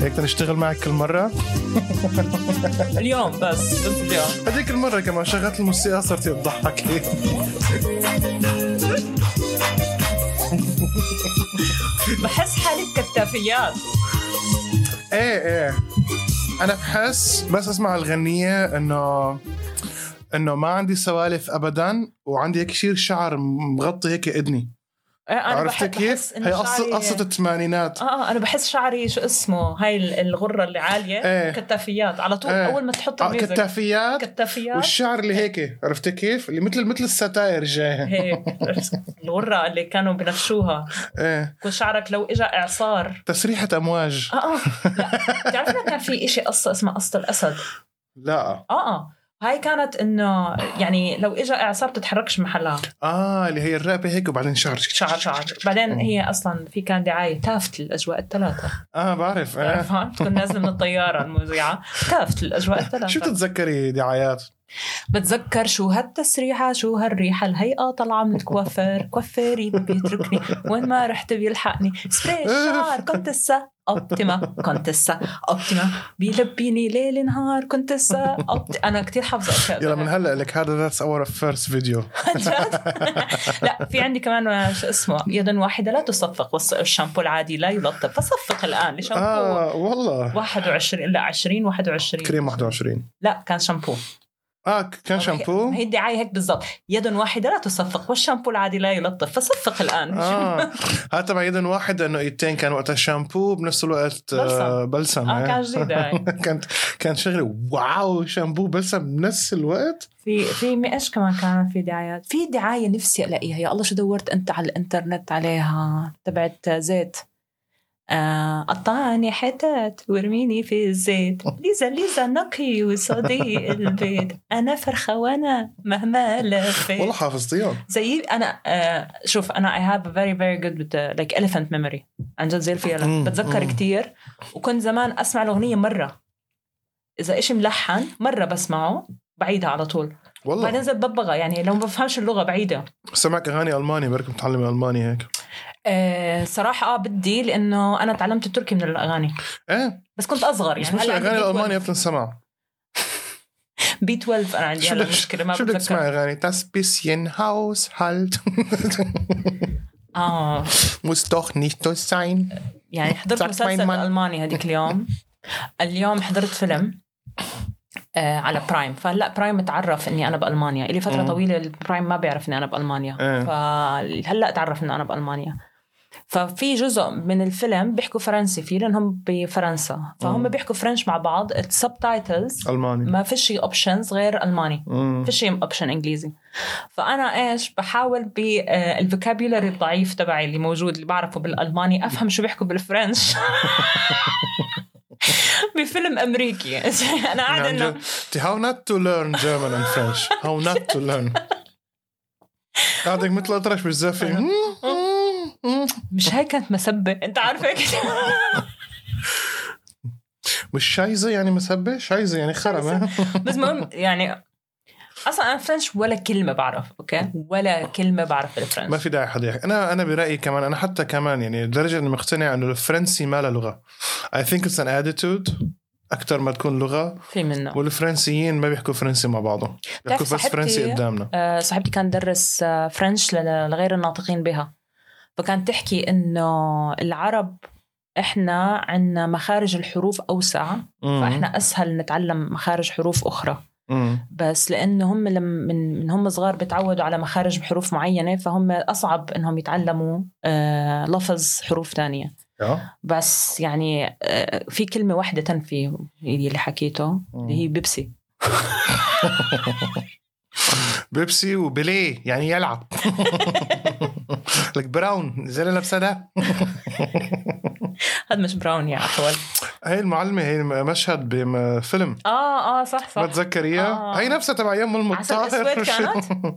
هيك نشتغل معك كل مرة. اليوم بس بس اليوم. هذيك المرة كمان شغلت الموسيقى صرتي تضحكي بحس حالي كتافيات. إيه إيه. أنا بحس بس أسمع الغنية إنه إنه ما عندي سوالف ابدا وعندي هيك كثير شعر مغطي هيك إذني. أنا عرفت بحب- كيف؟ هي قصة قصة الثمانينات. آه آه أنا بحس شعري شو اسمه؟ هاي ال- الغرة اللي عالية إيه. كتافيات. على طول إيه. أول ما تحط آه ال music. كتافيات؟ كتافيات. والشعر اللي هيك عرفت كيف؟ اللي مثل مثل الستاير جاي. هيك الغرة اللي كانوا بنفشوها. إيه. كل شعرك لو اجى إعصار. تسريحة أمواج. آه آه. لا بتعرفنا كان في إشي قصة اسمها قصة الأسد؟ لا. آه آه. هاي كانت إنه يعني لو اجى إعصار بتتحركش محلها. آه اللي هي الرقبة هيك وبعدين شعر شعر شعر. بعدين هي أصلا في كان دعاية تافت الاجواء الثلاثة. آه بعرف. آه. عرفان تكون نازله من الطيارة المذيعه تافت الاجواء الثلاثة. شو بتتذكري دعايات؟ بتذكر شو هالتسريحة شو هالريحة؟ الهيئة طالعة من الكوافير كوافيري بيتركني. وين ما رحت بيلحقني. سبراي الشعر كونتسا أوبتيما كونتسا أوبتيما بيلبيني ليل نهار كونتسا أوبت... أنا كتير حافظة أشياء يلا من هلأ لك. هذا that's our first video؟ لا في عندي كمان شو اسمه يد واحدة لا تصفق. والشامبو العادي لا يلطف. فصفق الآن. لشامبو آه والله. 21 لا 20 21 كريم 21 لا كان شامبو. آه كان شامبو. هي الدعاية هيك بالضبط. يد واحدة لا تصفق والشامبو العادي لا يلطف. فصفق الآن. آه. هذا تبع يد واحد إنه ايدتين كان وقتها شامبو بنفس الوقت آه بلسم. بلسم آه. كان جديده هاي. كانت كانت شغلة. واو شامبو بلسم بنفس الوقت. في في إيش كمان كان في دعايات في دعاية نفسي ألاقيها. يا الله شو دورت أنت على الإنترنت عليها؟ تبعت زيت. آه قطعني حتت وارميني في الزيت. ليزا ليزا نقي وصديق البيت. أنا فرخة وأنا مهما لفيت. والله حافظتيهم زي أنا آه شوف أنا I have a very very good with like elephant memory. عن جد زي الفيلة بتذكر. كتير. وكنت زمان أسمع الأغنية مرة. إذا إشي ملحن مرة بسمعه بعيدها على طول. بعدين والله زي ببغى يعني لو ما بفهمش اللغة بعيدة. سمعك أغاني ألماني بركي متعلمه ألماني هيك. آه صراحة آه بدي لأنه أنا تعلمت التركي من الأغاني. إيه؟ بس كنت أصغر بس يعني مش الاغاني بي الألمانية 12 بتنسمع. بي 12 أنا عندي هلأ بدك مشكلة ما شو بدك بتذكر. تسمعي أغاني؟ das bisschen Haushalt آه. muss doch nicht so sein يعني حضرت مسلسل Mann. ألماني هذيك اليوم. اليوم حضرت فيلم آه على برايم فهلأ برايم تعرف إني أنا بألمانيا. لي فترة مم. طويلة البرايم ما بيعرف إني أنا بألمانيا. إيه. فهلأ تعرف اني أنا بألمانيا. ففي جزء من الفيلم بيحكوا فرنسي فيه لأنهم بفرنسا. فهم مم. بيحكوا French مع بعض. ال subtitles ألماني. ما فيش options غير ألماني. مم. فيش option إنجليزي. فأنا إيش بحاول بالفوكابيولري الضعيف تبعي اللي موجود اللي بعرفه بالألماني أفهم شو بيحكوا بالفرنش. بفيلم أمريكي. أنا قاعدة يعني انه how not to learn German and French. How not to learn. قاعدك مثل اطرش بالزفة. مش هاي كانت مسبة. انت عارفة مش شايزة يعني مسبة؟ شايزة يعني خرم بس المهم يعني أصلا أنا فرنش ولا كلمة بعرف أوكي؟ ولا كلمة بعرف ما بالفرنش في داعي حدا يحكي. أنا أنا برأيي كمان أنا حتى كمان يعني لدرجه إني مقتنع إنه الفرنسي ما له لغة. I think it's an attitude. أكثر ما تكون لغة. في منه. والفرنسيين ما بيحكوا فرنسي مع بعضهم. بيحكوا بس فرنسي قدامنا. آه، صاحبتي كانت تدرس آه، فرنش ل- لغير الناطقين بها. فكانت تحكي إنه العرب إحنا عندنا مخارج الحروف أوسع. فإحنا أسهل نتعلم مخارج حروف أخرى. بس لأنه هم لما من من هم صغار بتعودوا على مخارج حروف معينة فهم أصعب إنهم يتعلموا آه، لفظ حروف تانية يا. بس يعني آه، في كلمة واحدة تنفي اللي حكيته اللي هي بيبسي بيبسي و play يعني يلعب لك brown زي اللي لابسة ده. هذا مش brown يا احول هي المعلمة هي مشهد بفيلم آه آه صح صح. بتذكر اياه آه. هي نفسها تبع يم عسل المطهر أسود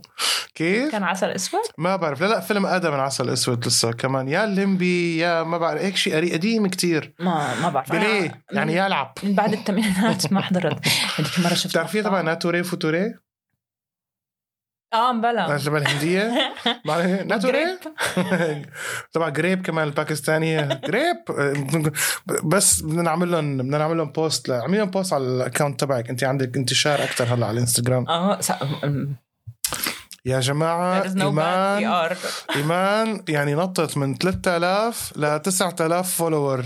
كيف؟ كان عسل أسود؟ ما بعرف. لا لا فيلم آدم من عسل أسود لسه كمان. يا الليمبي يا ما بعرف. هيك شيء قديم كتير. ما ما بعرف. play يعني يلعب. من بعد الثمانينات ما حضرت. هذيك مرة شفت بتعرفيه تبع ناتوري فوتوري؟ آه مبلا تبع الهنديه؟ ناتوري؟ جريب. تبع جريب كمان الباكستاني جريب بس بدنا نعمل لهم بدنا نعمل لهم post اعمل لهم post على ال account تبعك انت عندك انتشار أكثر هلا على الانستغرام آه يا is no PR. إيمان يعني نطت من 3000 ل 9000 follower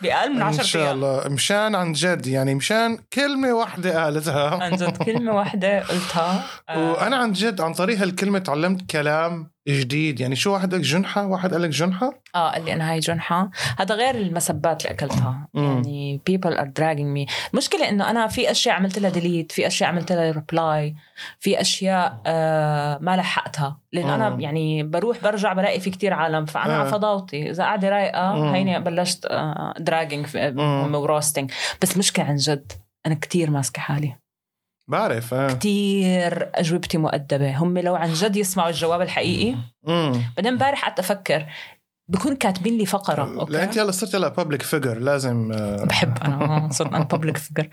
بأقل من إن 10 شاء أيام الله. مشان عن جد يعني مشان كلمة واحدة قالتها. عن جد كلمة واحدة قلتها. وأنا عن جد عن طريق هالكلمة تعلمت كلام جديد. يعني شو واحد قال لك جنحة؟ واحد قال لك جنحة؟ آه قال لي أنا هاي جنحة. هذا غير المسبات اللي أكلتها. مم. يعني people are dragging me. المشكلة إنه أنا في أشياء عملت لها delete في أشياء عملت لها reply في أشياء آه ما لحقتها. لأنه أنا. يعني بروح برجع بلاقي في كتير عالم فأنا آه. على فضاوتي. إذا قاعدة رايقة مم. هيني بلشت آه dragging و roasting بس مشكلة عن جد أنا كتير ماسكة حالي. بعرف آه. كتير أجوبتي مؤدبة. هم لو عن جد يسمعوا الجواب الحقيقي امم بعدين امبارح قعدت أفكر بكون كاتبين لي فقرة لا أنت هلا صرت هلا public figure لازم آه، بحب أنا صرت أنا public figure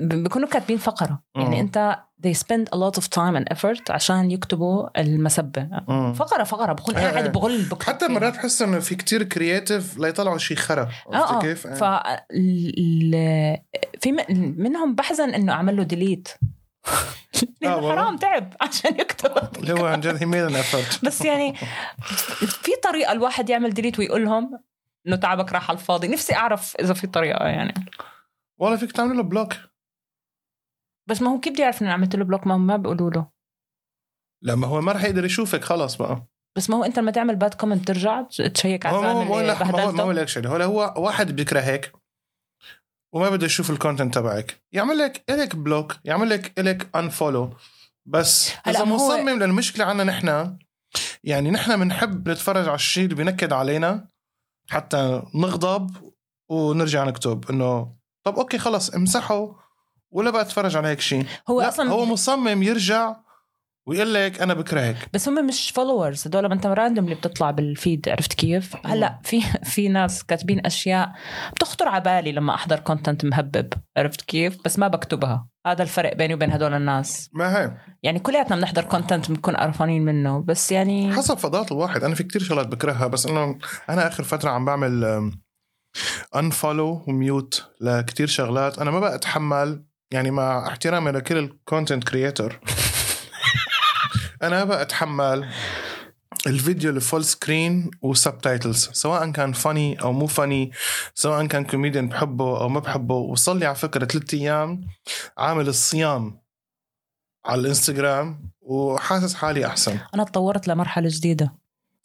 بيكونوا كاتبين فقرة. يعني أنت they spend a lot of time and effort عشان يكتبوا المسبة مم. فقرة فقرة بكون إيه، قاعد إيه. بكتب حتى. مرات بحس إنه في كتير creative ليطلعوا شيء خرا آه عرفتي آه كيف؟ ف ال- في منهم بحزن إنه أعمل له delete لأنه والله؟ حرام تعب عشان يكتب اللي هو عن جد he made بس يعني في طريقة الواحد يعمل delete ويقول لهم إنه تعبك راح على الفاضي نفسي أعرف إذا في طريقة يعني والله فيك تعمل له block بس ما هو كيف بدي اعرف اني عملت له block ما هم ما بيقولوا له. لما هو ما رح يقدر يشوفك خلص بقى. بس ما هو أنت لما تعمل bad comment ترجع check على الزلمه ما هو لا ما هو ما هو لك هو هو واحد بيكرهك وما بده يشوف ال content تبعك. يعمل لك إلك block يعمل لك إلك unfollow بس هلا إذا ما هو- مصمم للمشكلة عنا نحن يعني نحن بنحب نتفرج على الشيء اللي بينكد علينا حتى نغضب ونرجع نكتب إنه طب okay خلص امسحه. ولا بقى اتفرج على هيك شيء هو لا أصلا هو مصمم يرجع ويقول لك أنا بكرهك بس هم مش followers هدول ما أنت random اللي بتطلع بال feed عرفت كيف؟ هلأ في في ناس كاتبين أشياء بتخطر على بالي لما أحضر content مهبب عرفت كيف؟ بس ما بكتبها. هذا الفرق بيني وبين هدول الناس. ما هي. يعني كلياتنا بنحضر content بنكون قرفانين منه بس يعني حسب فضاوة الواحد. أنا في كتير شغلات بكرهها بس إنه أنا آخر فترة عم بعمل unfollow و mute لكتير شغلات. أنا ما بقى أتحمل يعني مع احترامي لكل ال content creator أنا أتحمل الفيديو ال full screen و subtitles سواء كان funny أو مو funny سواء كان كوميديان بحبه أو ما بحبه وصار لي على فكرة ثلاث أيام عامل الصيام على الإنستغرام وحاسس حالي أحسن. أنا تطورت لمرحلة جديدة.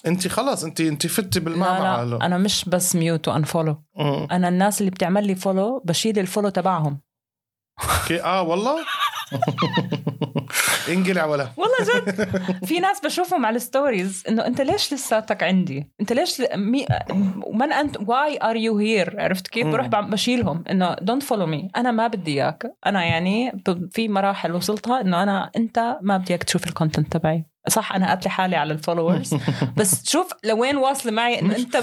أنت خلص انت أنت فتي بالمعمعة لا أنا مش بس mute و unfollow. أنا الناس اللي بتعمل لي follow بشيل ال follow تبعهم. okay. آه والله؟ انقلع ولا. والله جد. في ناس بشوفهم على ال stories إنه أنت ليش لساتك عندي؟ أنت ليش ل... مي... من انت why are you here عرفت كيف. بروح بشيلهم إنه don't follow me أنا ما بدي إياك. أنا يعني. في مراحل وصلتها إنه أنا أنت ما بدي إياك تشوف ال content تبعي. صح أنا قاتله حالي على ال followers بس شوف لوين واصلة معي إنه أنت.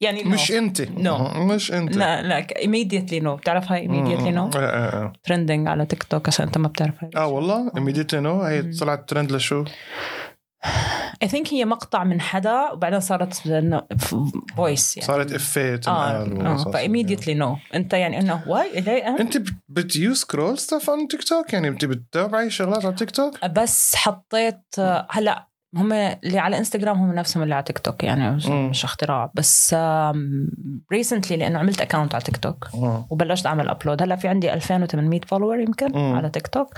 يعني no. مش انت. No. مش انت. لا لا immediately no. بتعرف هاي immediately مم. no آه, آه, آه. trending على تيك توك عشان أنت ما بتعرف هاي آه والله. Immediately no. هي. طلعت ترند لشو؟ I think هي مقطع من حدا وبعدين صارت voice يعني. صارت افيه آه تنقال آه ف immediately no أنت يعني إنه why؟ أنت؟ but you scroll stuff على تيك توك يعني أنت بتتابعي شغلات على تيك توك بس حطيت هلأ هم اللي على انستغرام هم نفسهم اللي على تيك توك يعني مش, اختراع بس recently لأنه عملت account على تيك توك. وبلشت أعمل upload هلأ في عندي 2800 follower يمكن مم. على تيك توك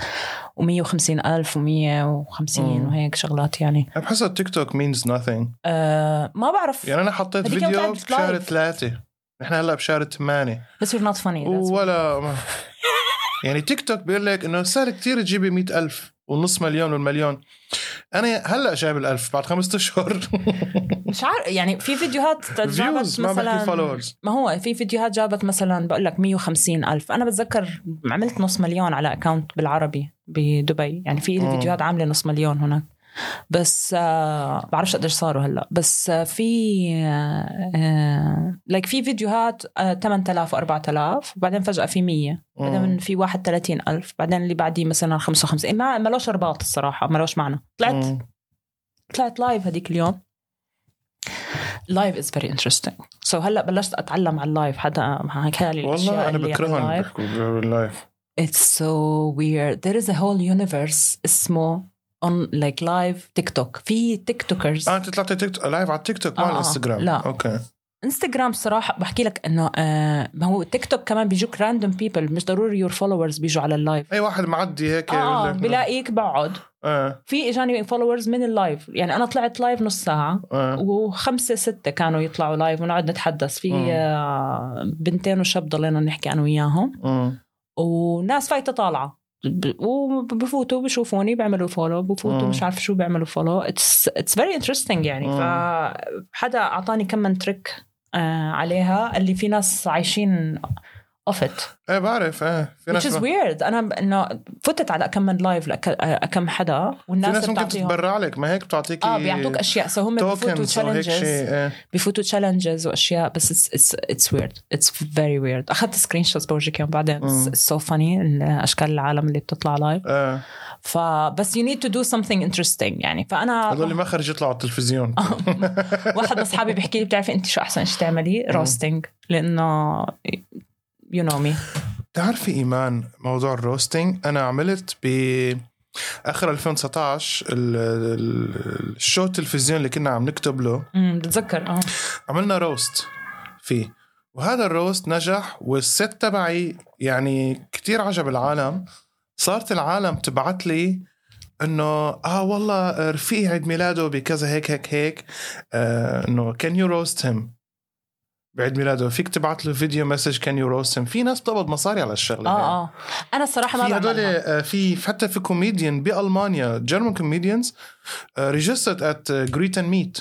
و150 ألف و150 مم. وهيك شغلات يعني بحس التيك توك means nothing آه ما بعرف يعني أنا حطيت فيديو بشهر. ثلاثة نحن هلأ بشهر ثمانية بس you're not funny. ولا ما. يعني تيك توك بيقول لك إنه سهل كتير تجيبي مئة ألف والنص مليون والمليون أنا هلأ جايب الألف بعد خمسة أشهر. مش عارف يعني في فيديوهات جابت ما مثلا followers. ما هو في فيديوهات جابت مثلا بقول لك 150 ألف. أنا بتذكر عملت نص مليون على account بالعربي بدبي. يعني في. فيديوهات عاملة نص مليون هناك. بس آه بعرفش قديش صاروا هلأ. بس آه في آه آه like في فيديوهات آه 8000 و4000 وبعدين فجأة في 100 بعدين في 31000 بعدين اللي بعديه مثلا 55 ما ما لوش رباط الصراحة ما لوش معنى. طلعت مم. طلعت live هذيك اليوم. live is very interesting so هلأ بلشت أتعلم على ال live حدا حكى لي والله أنا بكرههم بال live It's so weird. There is a whole universe اسمه on like live تيك توك في TikTokers آه أنت طلعتي تيك توك live على التيك توك مع آه، آه. الانستغرام لا. okay. انستغرام صراحة بحكي لك إنه آه ما هو تيك توك كمان بيجوك random people مش ضروري your followers بيجوا على ال live أي واحد معدي هيك آه, آه بلاقيك بقعد آه. في إجاني followers من ال live يعني أنا طلعت live نص ساعة آه. وخمسة ستة كانوا يطلعوا live ونقعد نتحدث. في. آه، بنتين وشاب ضلينا نحكي أنا وياهم. مم. وناس فايتة طالعة. ب- وبفوتوا بشوفوني بيعملوا follow بفوتوا. مش عارف شو بيعملوا follow it's it's very interesting يعني مم. فحدا أعطاني كم من trick آه عليها اللي في ناس عايشين off it إيه بعرف إيه في which ناس is weird. أنا إنه فتت على كم من live لكم حدا في والناس ناس ممكن تتبرع لك ما هيك بتعطيكي آه بيعطوك أشياء. so هم بفوتوا challenges إيه. بفوتوا challenges وأشياء بس it's it's it's weird it's very weird أخذت screenshots بورجيك اياهم بعدين. it's so funny أشكال العالم اللي بتطلع live فبس you need to do something interesting يعني. فانا هذول ما خرج يطلعوا على التلفزيون. واحد من أصحابي بيحكي لي بتعرفي انت شو أحسن شيء تعملي؟ roasting لأنه you know me بتعرفي إيمان موضوع ال roasting؟ أنا عملت ب آخر 2019 ال- ال- ال show التلفزيون اللي كنا عم نكتب له. بتذكر آه. عملنا roast فيه. وهذا ال roast نجح وال set تبعي يعني كتير عجب العالم. صارت العالم تبعت لي إنه آه والله رفيقي عيد ميلاده بكذا هيك هيك هيك. آه إنه can you roast him بعيد ميلاده. فيك تبعت له video message can you roast him في ناس بتقبض مصاري على الشغلة. آه آه. أنا الصراحة ما في هدول آه، في حتى في كوميديان بألمانيا German comedians registered at greet and meet.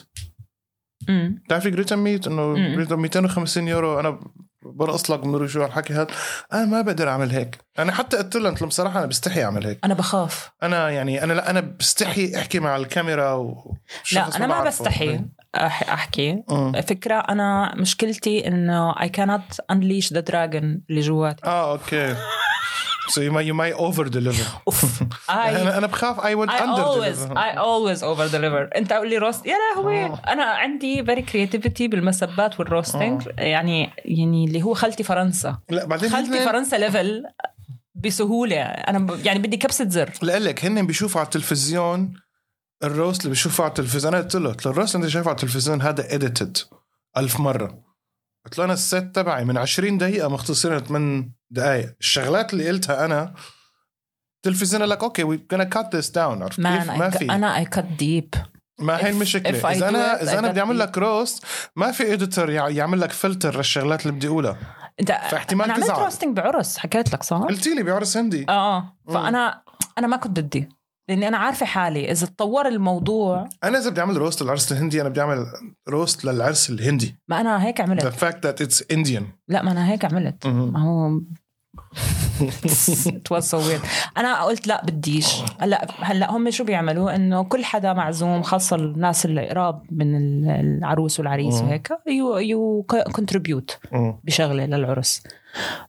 بتعرفي greet and meet إنه مم. greet 250 يورو. أنا برقص لك من شو الحكي هذا. أنا ما بقدر أعمل هيك. أنا حتى قلت له قلت له بصراحه أنا بستحي أعمل هيك. أنا بخاف. أنا يعني أنا لا أنا بستحي أحكي مع الكاميرا و لا أنا ما بعرفه. بستحي. أحكي. مم. فكرة أنا مشكلتي إنه I cannot unleash the dragon اللي جواتي. آه okay. So you might you might over deliver I أنا أنا بخاف I would I under always deliver I always over deliver أنت قول لي roast يا لهوي. آه. أنا عندي very creativity بالمسبات وال roasting يعني يعني اللي هو خالتي فرنسا. لا بعدين خالتي هن- فرنسا level بسهولة. أنا ب- يعني بدي كبسة زر. لك هن بيشوفوا على التلفزيون ال roast اللي بيشوفوا على التلفزيون قلت له قلت له ال roast اللي أنت شايفه على التلفزيون هذا edited ألف مرة. قلت له أنا ال set تبعي من 20 دقيقة مختصرين 8 دقائق الشغلات اللي قلتها أنا التلفزيون قال لك okay we gonna cut this down. عرفت كيف؟ ما في. أنا I cut deep ما هي المشكلة. إذا I أنا got بدي أعمل deep. لك roast ما في editor يعمل لك فلتر للشغلات اللي بدي أقولها. انت فاحتمال أنا عملت. roasting بعرس حكيت لك صح؟ قلت لي بعرس هندي. آه آه. فانا أنا ما كنت بدي لأني أنا عارفة حالي. إذا تطور الموضوع أنا إذا بدي أعمل roast للعرس الهندي أنا بدي أعمل roast للعرس الهندي. ما أنا هيك the عملت fact that it's Indian. لا ما أنا هيك عملت. ما هو it was so weird أنا قلت لا بديش هلا هلا هم شو بيعملوا إنه كل حدا معزوم خاصة الناس اللي قراب من ال- العروس والعريس. وهيك you you contribute. بشغلة للعرس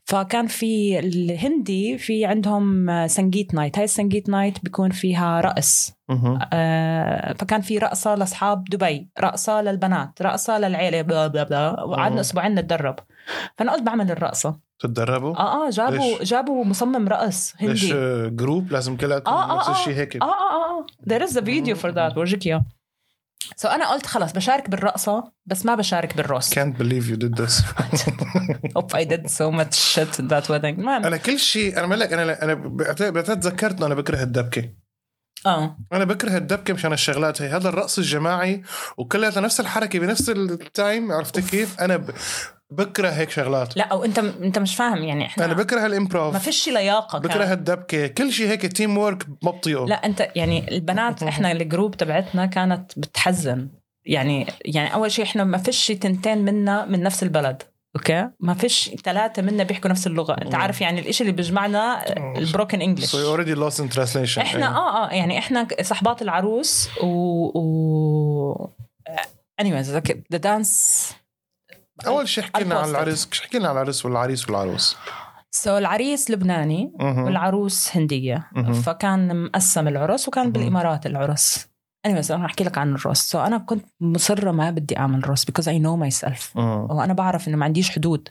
فكان في الهندي في عندهم سنجيت night هاي السنجيت night بيكون فيها رقص. آه، فكان في رقصة لأصحاب دبي رقصة للبنات رقصة للعيلة بلا بلا بلا. وقعدنا أسبوعين نتدرب فأنا قلت بعمل الرقصة تتدربوا؟ آه آه جابوا ليش؟ جابوا مصمم رقص ليش هندي آه، group لازم كلها آه، آه، نفس آه. الشيء هيك؟ آه آه آه is a video for that. بورجيك إياه. so أنا قلت خلص بشارك بالرقصة بس ما بشارك بال roast can't believe you did this. اوب I did so much shit at that wedding. المهم أنا كل شيء أنا بقول لك أنا أنا تذكرت انه أنا بكره الدبكة. آه. أنا بكره الدبكة مشان الشغلات هي. هذا الرقص الجماعي وكلها نفس الحركة بنفس ال time عرفت كيف؟ أنا ب... بكره هيك شغلات. لا أو أنت أنت مش فاهم يعني إحنا أنا بكره ما ال improv فيش لياقة كان. بكره الدبكة. كل شيء هيك teamwork ما بطيقه لا أنت يعني البنات إحنا ال group تبعتنا كانت بتحزن. يعني يعني أول شيء إحنا ما فيش تنتين منا من نفس البلد okay؟ ما فيش ثلاثة منا بيحكوا نفس اللغة. أنت عارف يعني الإشي اللي بيجمعنا ال broken English you already lost in translation. إحنا أيوة. آه آه يعني إحنا صحبات العروس و, و... anyways the dance أول شيء حكي لنا عن ال roaster. العريس حكي لنا عن العريس والعريس والعروس so العريس لبناني مهم. والعروس هندية مهم. فكان مقسم العرس وكان مهم. بالإمارات العرس أنا أحكي لك عن ال roast so أنا كنت مصرة ما بدي اعمل roast because I know myself مم. وأنا بعرف إنه ما عنديش حدود.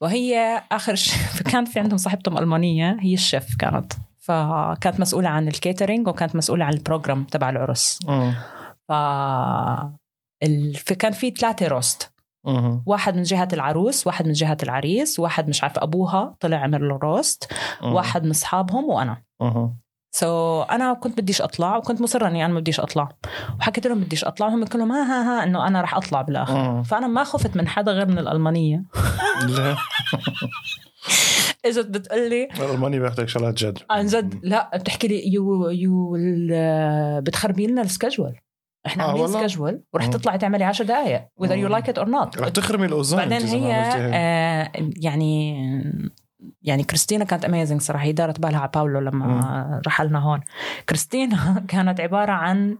وهي آخر شيء فكان في عندهم صاحبتهم ألمانية هي الشيف كانت فكانت مسؤولة عن ال catering وكانت مسؤولة عن ال program تبع العرس. ف ال... فكان في ثلاثة roast مم. واحد من جهة العروس واحد من جهة العريس واحد مش عارفة أبوها طلع عمل له roast. واحد من أصحابهم وأنا مم. so so, أنا كنت بديش أطلع وكنت مصرة إني أنا ما بديش أطلع وحكيت لهم بديش أطلع وهم كلهم ها ها ها إنه أنا رح أطلع بالآخر مم. فأنا ما خفت من حدا غير من الألمانية لا إجت بتقول لي الألماني بياخذك شغلات جد عن جد لا بتحكي لي you you ال- بتخربي لنا ال schedule إحنا آه عاملين؟ schedule ورح مم. تطلعي تعملي 10 دقائق whether you مم. like it or not رح تخرمي الأوزون بعدين هي. آه يعني يعني كريستينا كانت amazing صراحة هي دارت بالها على باولو لما رحلنا هون كريستينا كانت عبارة عن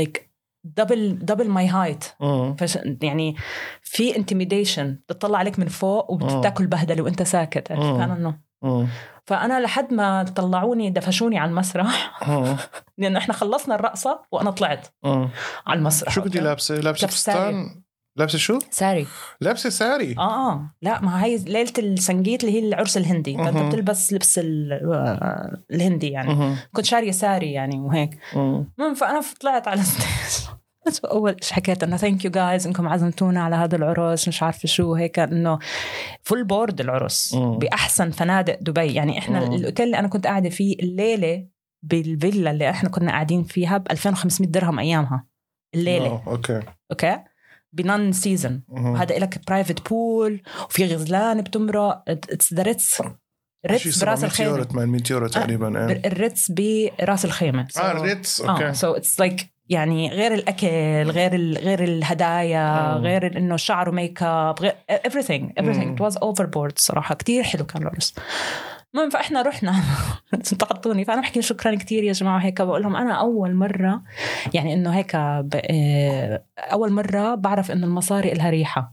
like double double my height مم. يعني في intimidation بتطلع عليك من فوق وبتاكل بهدلة وإنت ساكت؟ مم. كان انه مم. فأنا لحد ما طلعوني دفشوني على المسرح مم. لأنه إحنا خلصنا الرقصة وأنا طلعت مم. على المسرح شو كنتي لابسة؟ لابسة. فستان؟ لابسة شو؟ ساري لابسة ساري آه آه لا ما هي ليلة السنجيت اللي هي العرس الهندي فأنت. بتلبس لبس آه، الهندي يعني. كنت شارية ساري يعني وهيك مم. المهم فأنا طلعت على ال stage بس أول شيء حكيت؟ إنه thank you guys إنكم عزمتونا على هذا العرس مش عارفة شو هيك إنه full board العرس مم. بأحسن فنادق دبي. يعني إحنا مم. الأوتيل اللي أنا كنت قاعدة فيه الليلة بالفيلا اللي إحنا كنا قاعدين فيها ب 2500 درهم أيامها. الليلة. آه، okay. okay؟ ب non season مم. وهذا لك private pool وفي غزلان بتمرق. it's the Ritz Ritz براس 700 يورو الخيمه 800 يورو تقريبا إيه. ال Ritz براس الخيمة. آه ال Ritz okay. so it's like يعني غير الأكل غير ال غير الهدايا مم. غير إنه شعر و make up غير everything everything. It was overboard صراحة. كتير حلو كان العرس المهم فإحنا رحنا. انتقدتوني. فأنا بحكي شكرا كثير يا جماعة. هيك بقول لهم أنا أول مرة يعني إنه هيك ب... آه، أول مرة بعرف إنه المصاري لها ريحة.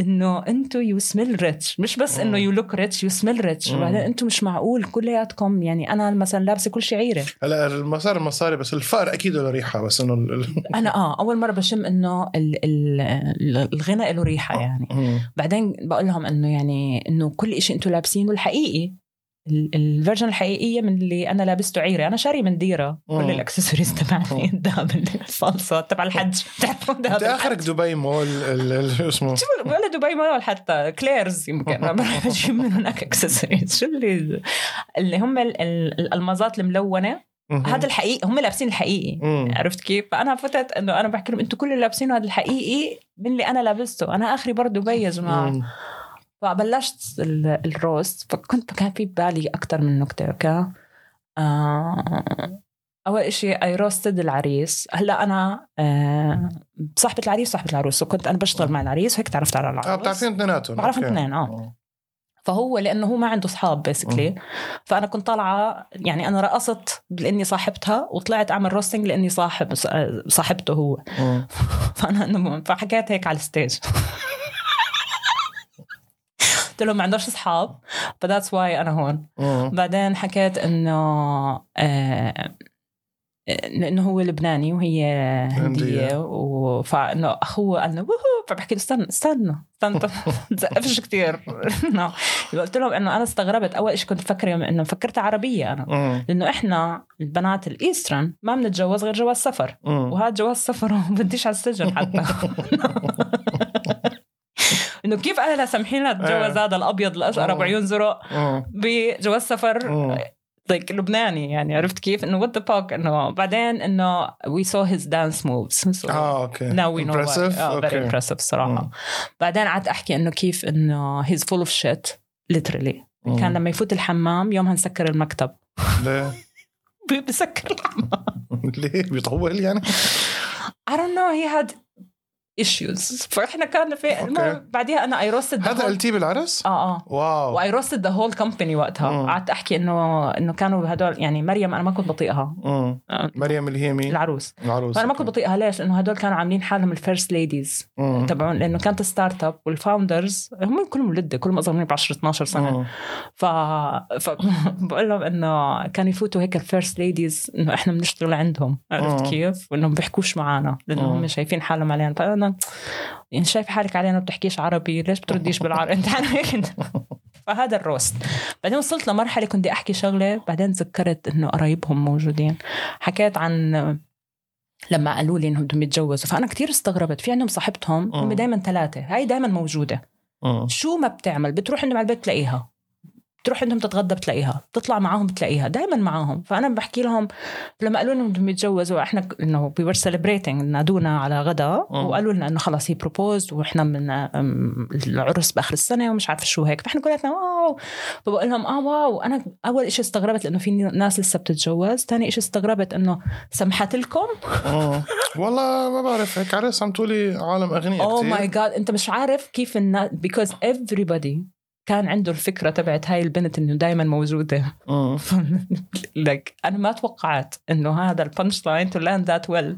إنه أنتم you smell rich مش بس إنه مم. you look rich you smell rich مم. وبعدين أنتم مش معقول كلياتكم يعني أنا مثلا لابسة كل شيء عيرة هلا المصاري المصاري بس الفقر أكيد له ريحة بس إنه ال- أنا آه أول مرة بشم إنه ال- ال- الغنى له ريحة يعني مم. بعدين بقول لهم إنه يعني إنه كل شيء أنتم لابسينه الحقيقي ال- ال version الحقيقية من اللي أنا لابسته عيره أنا شاري من ديرة. كل الاكسسوارز تبعتي. الذهب الصلصة تبع الحج بتعرفوا ذهب آخرك دبي مول اسمه؟ شو ولا دبي مول حتى. Claire's يمكن. بروح بجيب من هناك اكسسوارز شو اللي اللي هم ال- ال- الألمازات الملونة. هذا الحقيقي هم لابسين الحقيقي. مم. عرفت كيف؟ فأنا فتت إنه أنا بحكي لهم أنتم كل اللي لابسينه هذا الحقيقي من اللي أنا لابسته، أنا آخري برضه بي يا جماعة. فبلشت ال- ال roast فكنت كان في ببالي أكثر من نكتة okay؟ آه أول شيء I roasted العريس هلأ أنا آه صاحبة العريس صاحبة العروس وكنت أنا بشتغل مع العريس وهيك تعرفت على العروس آه بتعرفين اثنيناتهم بعرف. اثنين، آه. فهو لأنه هو ما عنده اصحاب basically فأنا كنت طالعة يعني أنا رقصت لإني صاحبتها وطلعت أعمل roasting لإني صاحب صاحبته هو. فأنا فحكيت هيك على ال stage قلت لهم ما عندوش أصحاب ف that's why أنا هون مم. بعدين حكيت إنه آه لأنه هو لبناني وهي. هندية وفانه أخوه قال له woohoo فبحكي له استنى استنى استنى تزقفش كثير قلت لهم إنه أنا استغربت أول شيء كنت فكر إنه فكرتها عربية أنا. لأنه إحنا البنات ال Eastern ما بنتجوز غير جواز سفر. وهذا جواز سفر وبديش على السجن حتى إنه كيف أهلها سامحين لها تتجوز آه. هذا الأبيض الاشقر ابو آه. عيون زرق مم. بجواز سفر like لبناني يعني عرفت كيف إنه what the fuck إنه بعدين إنه saw his dance moves so آه okay؟ آه very okay. impressive الصراحة مم. بعدين قعدت أحكي إنه كيف إنه full of shit literally مم. كان لما يفوت الحمام يومها نسكر المكتب ليه؟ بسكر الحمام ليه بيطول يعني؟ I don't know he had issues فإحنا كان في. المهم بعديها أنا roasted the هذا قلتيه بالعرس؟ آه آه wow و I roasted the whole company وقتها. قعدت أحكي انه إنه كانوا هدول يعني مريم أنا ما كنت بطيقها مم. آه، مريم اللي هي مين؟ العروس العروس فأنا ما كنت بطيقها ليش؟ لأنه هدول كانوا عاملين حالهم ال first ladies. تبعون لأنه كانت startup وال founders هم كلهم ولده كلهم اصغر مني ب 10 12 سنة مم. ف... ف... بقول لهم إنه كانوا يفوتوا هيك ال first ladies إنه إحنا بنشتغل عندهم عرفت. كيف؟ وإنهم بيحكوش معنا لأنه. هم شايفين حالهم علينا فأنا يعني شايف حالك علينا بتحكيش عربي ليش بترديش بالعربي؟ أنت هيك. فهذا ال roast. بعدين وصلت لمرحلة كنت أحكي شغلة بعدين تذكرت إنه قرايبهم موجودين. حكيت عن لما قالوا لي إنهم بدهم يتجوزوا. فأنا كتير استغربت. في عندهم صاحبتهم هم مم. دائما ثلاثة. هاي دائما موجودة. مم. شو ما بتعمل؟ بتروح عندهم على البيت بتلاقيها بتروح عندهم تتغدى بتلاقيها بتطلع معاهم بتلاقيها دائما معاهم. فأنا بحكي لهم لما قالوا لنا بدهم يتجوزوا إحنا إنه we were celebrating نادونا على غدا مم. وقالوا لنا إنه خلص he proposed وإحنا من العرس بآخر السنة ومش عارفة شو هيك. فإحنا كلنا wow. فبقول لهم آه wow. أنا أول شيء استغربت لأنه في ناس لسه بتتجوز. ثاني شيء استغربت إنه سمحت لكم. مم. والله ما بعرف هيك عرس عم تقولي عالم أغنياء oh. my god أنت مش عارف كيف الناس because everybody كان عنده الفكرة تبعت هاي البنت إنه دائما موجودة. لك أنا ما توقعت إنه هذا ال punch line to land that well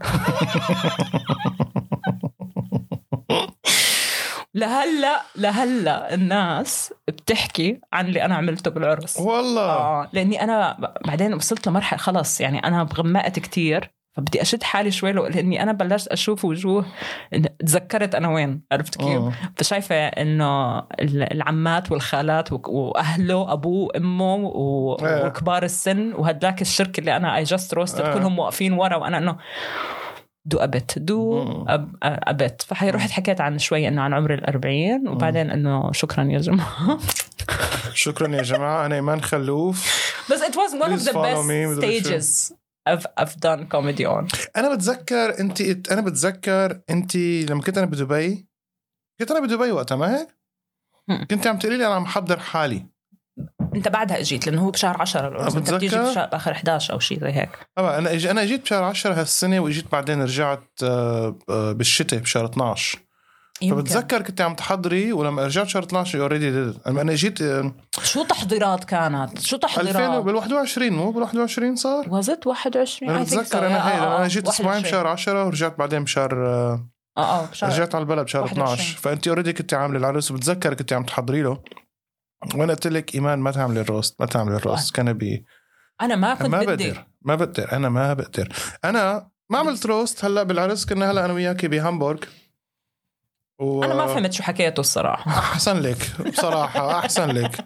لهلا لهلا الناس بتحكي عن اللي أنا عملته بالعرس. والله. آه لأني أنا بعدين وصلت لمرحلة خلص يعني أنا غمقت كتير. فبدي أشد حالي شوي لو لأني أنا بلشت أشوف وجوه تذكرت أنا وين عرفت كيف؟ مم. فشايفة إنه ال- العمات والخالات وأهله أبوه أمه و- إيه. وكبار السن وهداك الشركة اللي أنا اي جاست روستد. كلهم واقفين ورا وأنا إنه دو ابت دو. أب ابت فهي رحت حكيت عن شوي إنه عن عمر الأربعين وبعدين إنه شكرا يا جماعة شكرا يا جماعة أنا إيمان خلوف بس it was one of Please the follow best me with the stages I've, I've done comedy on أنا بتذكر انت أنا بتذكر انت لما كنت أنا بدبي كنت أنا بدبي وقتها ما هيك؟ كنت عم تقولي لي أنا عم محضر حالي أنت بعدها إجيت لأنه هو بشهر 10 العرس انت بتيجي؟ بشهر باخر 11 أو شيء زي هيك طبعا أنا. أنا إجيت بشهر 10 هالسنة وإجيت بعدين رجعت آه، آه، بالشتاء بشهر 12 يمكن. فبتذكر كنت عم تحضري ولما رجعت شهر 12 اوريدي أنا أنا جيت آه، شو تحضيرات كانت؟ شو 2000 تحضيرات بال 21 مو بال 21 صار؟ وزت 21 أنا. بتذكر أنا آه، هي آه، أنا جيت أسبوعين 21. بشهر 10 ورجعت بعدين بشهر آه، آه آه بشهر رجعت على البلد بشهر 21. 12 فأنت اوريدي كنت عاملة العرس وبتذكر كنت عم تحضري له. وأنا قلت لك إيمان ما تعملي الروست ما تعملي الروست. كان بي أنا ما كنت ما بقدر ما بقدر أنا ما بقدر. أنا ما عملت roast هلأ بالعرس كنا هلأ أنا وياكي بهامبورغ. و... أنا ما فهمت شو حكيته الصراحة. أحسن لك بصراحة أحسن لك.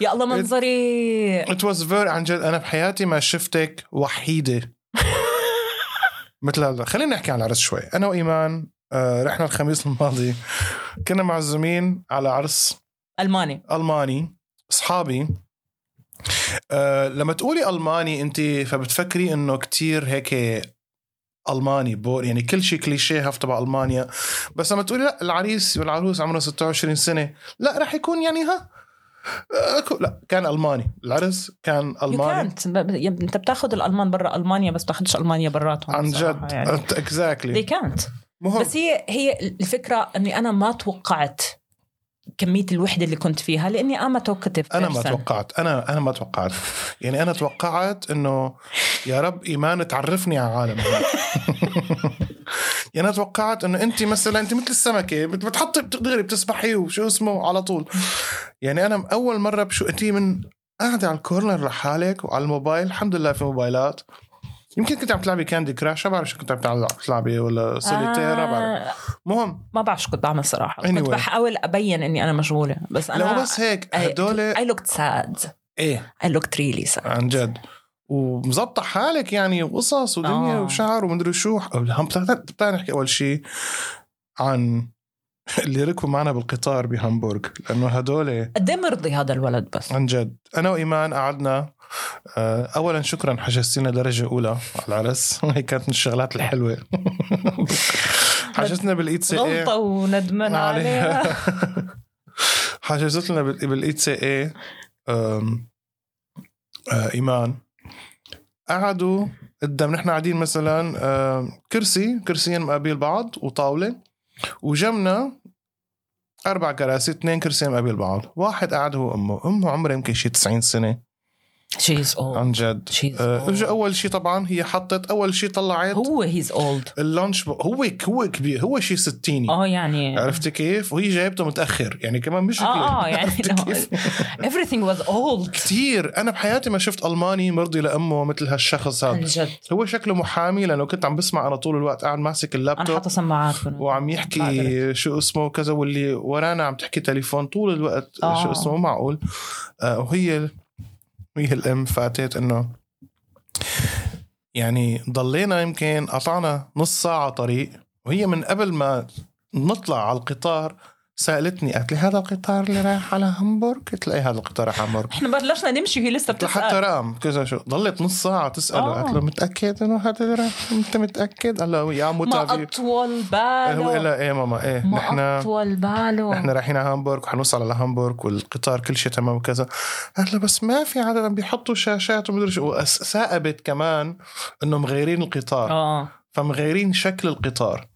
يا الله منظري. it was very عن جد. أنا بحياتي ما شفتك وحيدة. مثل هذا. خلينا نحكي عن العرس شوي. أنا وإيمان آه، رحنا الخميس الماضي. كنا معزومين على عرس ألماني. ألماني. أصحابي. أه لما تقولي ألماني انت فبتفكري إنه كتير هيك ألماني pure يعني كل شيء كليشيه تبع ألمانيا. بس لما تقولي لا العريس والعروس عمره 26 سنة لا رح يكون يعني ها أكو لا كان ألماني. العرس كان ألماني. كانت أنت بتاخذ الألمان برا ألمانيا بس بتاخذش ألمانيا براتهم عن جد. يعني. exactly they can't. مهم. بس هي هي الفكرة إني أنا ما توقعت كمية الوحدة اللي كنت فيها لأني أنا توكتف أنا ما توقعت. أنا أنا ما توقعت. يعني أنا توقعت إنه يا رب إيمان تعرفني على عالم. يعني أنا توقعت إنه أنت مثلا أنت مثل السمكة بت- بتحطي بتقدري بتسبحي وشو اسمه على طول. يعني أنا أول مرة بشو أنت من قاعدة على الكورنر لحالك وعلى الموبايل الحمد لله في موبايلات. يمكن كنت عم تلعبي Candy Crush ما بعرف شو كنت عم تلعبي- ولا سوليتير ما بعرف. آه مهم. ما بعرف شو كنت بعمل صراحة. كنت Anyway. بحاول أبين إني أنا مشغولة بس أنا لا بس هيك هدول I looked sad. إيه. I looked really sad. عن جد. ومظبطة حالك يعني وقصص ودنيا آه. وشعر ومدري شو. هم بتعرف نحكي أول شيء عن اللي ركبوا معنا بالقطار بهامبورغ لأنه هدول قد إيه مرضي هذا الولد بس؟ عن جد. أنا وإيمان قعدنا آه، اولا شكرا حجزتينا درجة أولى على العرس. هي كانت من الشغلات الحلوة. حجزنا بال ICE غلطة وندمان عليها. حجزت لنا بال ICE إيمان. قعدوا قدام نحن قاعدين مثلا آه، كرسي كرسيين مقابل بعض وطاولة. وجنبنا أربع كراسي اثنين كرسيين مقابل بعض. واحد قاعد هو أمه. أمه عمرها يمكن شي 90 سنة. she's old عن جد. آه،. اجى أول شيء طبعا هي حطت أول شيء طلعت هو he's old اللانش هو هو كبير هو شيء ستيني. آه يعني عرفتي كيف؟ وهي جايبته متأخر يعني كمان مش آه آه يعني everything was old. كثير أنا بحياتي ما شفت ألماني مرضي لأمه مثل هالشخص عن هذا جد. هو شكله محامي لأنه كنت عم بسمع أنا طول الوقت قاعد ماسك أنا اللابتوب حاطة سماعات. وعم. يحكي شو اسمه كذا واللي ورانا عم تحكي تليفون طول الوقت آه. شو اسمه معقول. آه وهي هي الأم فاتت إنه يعني ضلينا يمكن قطعنا نص ساعة طريق وهي من قبل ما نطلع على القطار سألتني قالت لي هذا القطار اللي رايح على هامبورغ؟ قلت لها إيه هذا القطار رايح على هامبورغ؟ إحنا بلشنا نمشي وهي لسه لها حتى بتسال رقم كذا شو؟ ضلت نص ساعة تسأله آه. قالت له متأكد إنه هذا اللي رايح؟ أنت متأكد؟ قال له يا ما متابع أطول هو باله لا إيه ماما؟ إيه ما نحن أطول باله. نحن رايحين على هامبورغ وحنوصل على هامبورغ والقطار كل شيء تمام وكذا. قالت له بس ما في عم بيحطوا شاشات ومدري شو. وأس- ثائبت كمان انه مغيرين القطار. آه. فمغيرين شكل القطار.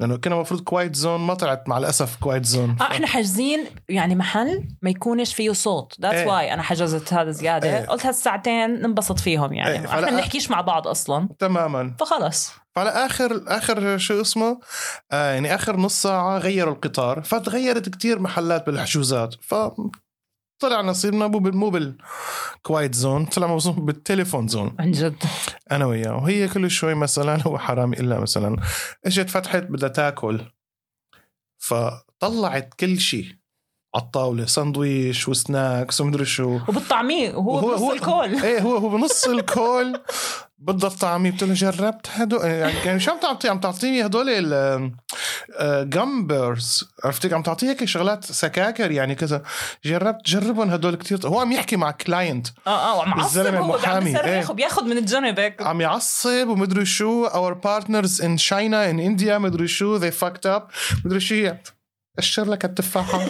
لأنه كنا المفروض quiet zone ما طلعت مع الأسف quiet zone آه إحنا حاجزين يعني محل ما يكونش فيه صوت. that's إيه. why أنا حجزت هذا زيادة. إيه. قلت هالساعتين ننبسط فيهم يعني. إحنا فلا- بنحكيش مع بعض أصلا. تماما. فخلص. فعلى آخر آخر شو اسمه؟ آه يعني آخر نص ساعة غيروا القطار فتغيرت كتير محلات بالحجوزات. ف طلع نصيبنا مو بال مو بال quiet zone طلع موصول بال telephone zone عن جد. أنا وياه. وهي كل شوي مثلا هو حرامي إلا مثلا إجت فتحت بدها تاكل فطلعت كل شيء على الطاوله سندويش و snacks ومدري شو. وبالطعمية وهو بنص الكل إيه هو هو بنص الكل بدها الطعمية. له جربت هدول يعني يعني شو عم تعطي؟ عم تعطيني هدول ال gummy bears عرفتي عم تعطيه هيك شغلات سكاكر يعني كذا. جربت جربهم هدول كتير. هو عم يحكي مع client آه آه وعم عصب الزلمة هو المحامي، عم إيه. يصرخ وبياخذ من الجنب هيك. عم يعصب ومدري شو. Our partners in China in India مدري شو. They fucked up. مدري شو أقشر لك التفاحة.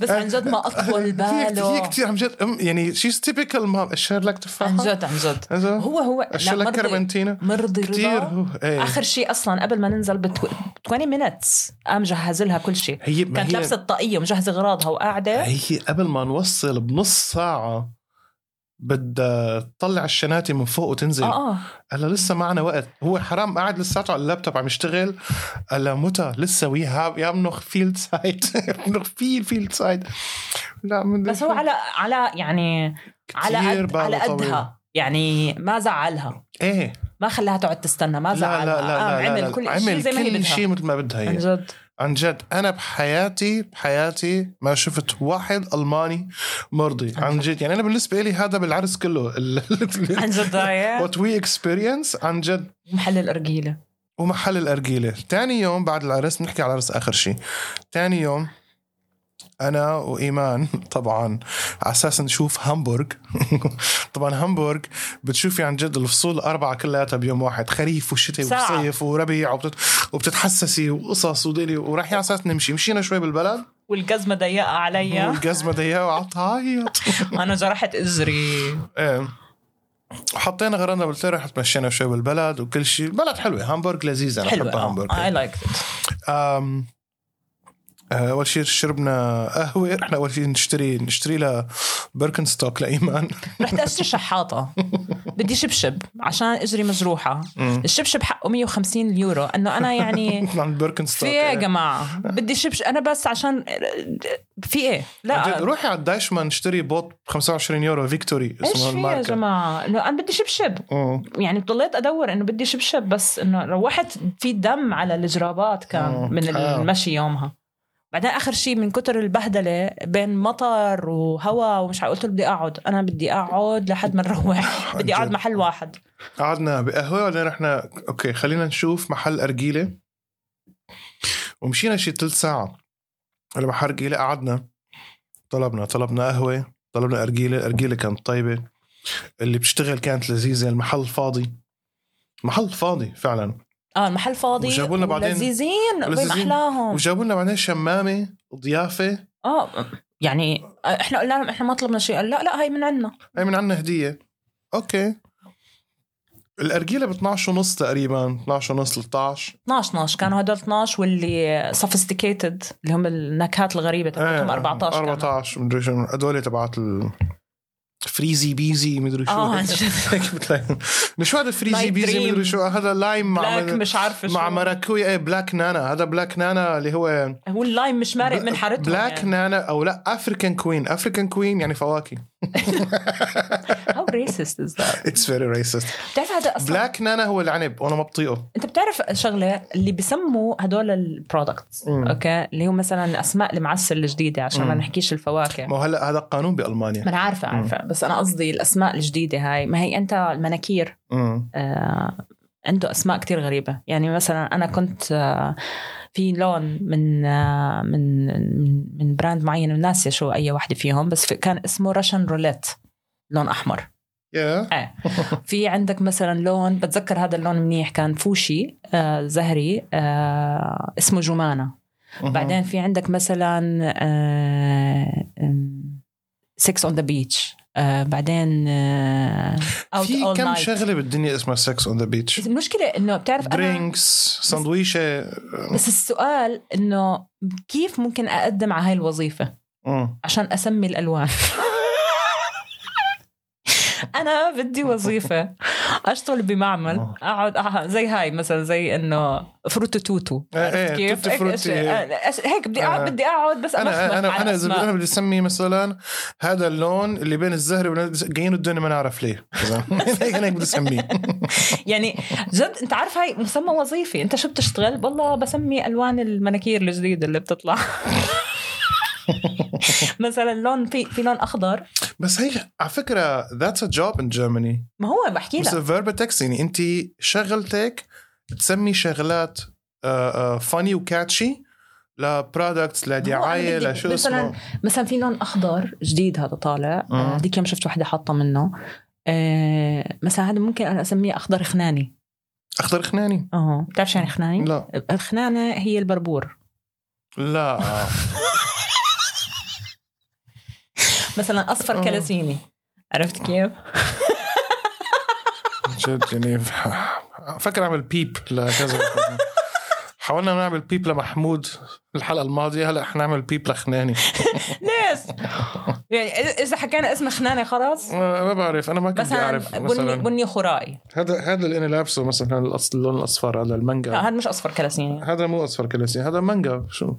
بس عن جد ما أطول هي هي باله. كثير عن جد. يعني she's typical mom أقشر لك تفاحة. عن جد عن جد. هو هو لا لك كربنتينا. مرضي كثير إيه. آخر شيء أصلا قبل ما ننزل ب 20 minutes قام جهز لها كل شيء هي كانت هي لابسة الطاقية ومجهزة اغراضها وقاعدة. هي قبل ما نوصل بنص ساعة بدها تطلع الشناتي من فوق وتنزل. آه قال لها لسه معنا وقت. هو حرام قاعد لساته على اللابتوب عم يشتغل. قال لها متى؟ لسه wir haben ja noch viel Zeit noch viel viel Zeit لا من بس هو على على يعني على قد على. قدها. يعني ما زعلها. إيه. ما خلاها تقعد تستنى ما لا زعلها. لا لا, قام لا, لا, عمل لا. كل شيء عمل زي ما هي كل بدها. شيء مثل ما بدها عن هي جد. عن جد أنا بحياتي بحياتي ما شفت واحد ألماني مرضي عن جد. يعني أنا بالنسبة لي هذا بالعرس كله. عن جد what we experienced عن جد. محل الأرجيلة. ومحل الأرجيلة. تاني يوم بعد العرس نحكي على العرس آخر شيء تاني يوم أنا وإيمان طبعا على أساس نشوف هامبورغ. طبعا هامبورغ بتشوفي عن جد الفصول الأربعة كلياتها بيوم واحد خريف وشتاء. وصيف وربيع وبتت... وبتتحسسي وقصص وديلي ورايحين على أساس نمشي. مشينا شوي بالبلد. والجزمة ضيقة علي والجزمة ضيقة وقعدت تعيط. أنا جرحت اجري إيه. حطينا غرضنا بالترى رحت مشينا شوي بالبلد وكل شيء البلد حلوة هامبورغ لذيذة أنا حلوة. بحب هامبورغ. I like أول شيء شربنا قهوة رحنا أول شيء نشتري نشتري له Birkenstock لإيمان. رحت اشتري شحاطة. بدي شبشب عشان إجري مجروحة. الشبشب حقه 150 يورو إنه أنا يعني عند Birkenstock في إيه يا جماعة؟ بدي شبشب. أنا بس عشان في إيه؟ لا. روحي على ال Deichmann اشتري بوت ب 25 يورو فيكتوري إيش اسمه في يا الماركة. جماعة؟ أنا بدي شبشب. يعني ضليت أدور إنه بدي شبشب بس إنه روحت في دم على الجرابات كان. من آه. المشي يومها. بعدين آخر شيء من كتر البهدلة بين مطر وهواء ومش عارف قلت له بدي أقعد. أنا بدي أقعد لحد ما نروح. بدي أقعد. محل واحد. قعدنا بقهوة وبعدين رحنا okay خلينا نشوف محل أرجيلة. ومشينا شي ثلث ساعة. على محل أرجيلة قعدنا. طلبنا طلبنا قهوة طلبنا أرجيلة. الارجيله كانت طيبة. اللي بتشتغل كانت لذيذة. المحل فاضي. محل فاضي فعلا. آه المحل فاضي وجابوا لنا بعدين- لذيذين. أحلاهم؟ وجابوا لنا بعدين شمامة ضيافة. آه يعني إحنا قلنا لهم إحنا ما طلبنا شيء قال لا لا هي من عندنا هي من عنا هدية. أوكي. الأرجيلة ب 12 ونص تقريبا 12 ونص 13 12 12 كانوا هدول 12 واللي sophisticated اللي هم النكهات الغريبة تبعتهم 14 كانوا. 14 مدري شو هدول تبعت ال freezy beezy مدري شو آه مش هذا freezy beezy. مدري شو هذا lime مع black مش عارفه مع. مراكوي إيه black نانا هذا black نانا اللي هو هو ال lime مش مارق من حارتهم black يعني. نانا أو لا African Queen African Queen يعني فواكه How racist is that؟ it's very racist بتعرف هذا أصلا؟ black نانا هو العنب وأنا ما بطيقه. أنت بتعرف شغلة اللي بسموا هدول ال products مم. okay؟ اللي هو مثلا الاسماء المعسل الجديدة عشان ما مم. نحكيش الفواكه. ما هلا هذا قانون ما بالمانيا أنا عارفة عارفة. بس أنا قصدي الأسماء الجديدة هاي. ما هي أنت المناكير. مم. آه عنده أسماء كتير غريبة. يعني مثلا أنا كنت آه في لون من آه من من- من brand معين ناسيه شو أي واحدة فيهم بس كان اسمه Russian Roulette لون أحمر. إيه. في عندك مثلا لون بتذكر هذا اللون منيح كان فوشي آه زهري آه اسمه جمانة. بعدين في عندك مثلا sex on the beach بعدين آه في كم Night. شغلة بالدنيا اسمها sex on the beach المشكلة إنه بتعرف drinks سندويشه بس السؤال إنه كيف ممكن أقدم على هاي الوظيفة مم. عشان أسمي الألوان أنا بدي وظيفة. اشتغل بمعمل؟ أقعد أقعد زي هاي مثلا زي إنه فروتو توتو. إيه، إيه، كيف؟ هيك بدي اقعد آه. بدي أقعد بس أنا أنا أنا إذا. أنا بدي اسمي مثلا هذا اللون اللي بين الزهري وبين جايين الدنيا ما نعرف ليه. هيك أنا هيك بدي أسميه. يعني جد أنت عارف هاي مسمى وظيفي أنت شو بتشتغل؟ والله بسمي ألوان المناكير الجديدة اللي بتطلع. مثلا لون في في لون أخضر. بس هي على فكرة that's a job in Germany ما هو بحكي بس لك. فيربتكس يعني انت شغلتك تسمي شغلات funny و catchy ل products لدعايه لشو مثلاً اسمه. مثلا في لون أخضر جديد هذا طالع. آه، هذيك يوم شفت وحدة حاطة منه. آه، مثلا هذا ممكن أنا أسميه أخضر خناني. أخضر خناني؟ آه بتعرف شو يعني خناني؟ لا. الخنانة هي البربور. لا. مثلا أصفر. كلاسيني عرفت كيف؟ جد يعني فكر أعمل بيب لكذا حاولنا نعمل بيب لمحمود الحلقة الماضية هلأ حنعمل بيب لخناني. ليش؟ يعني إذا حكينا اسم خنانه خلاص؟ ما بعرف أنا ما كنت مثلا بعرف بني مثلا. بني خرائي. هذا هذا اللي أنا لابسه مثلا الأص- اللون الأصفر هذا لا المانجا هذا مش أصفر كلاسيني هذا مو أصفر كلاسي هذا مانجا. شو؟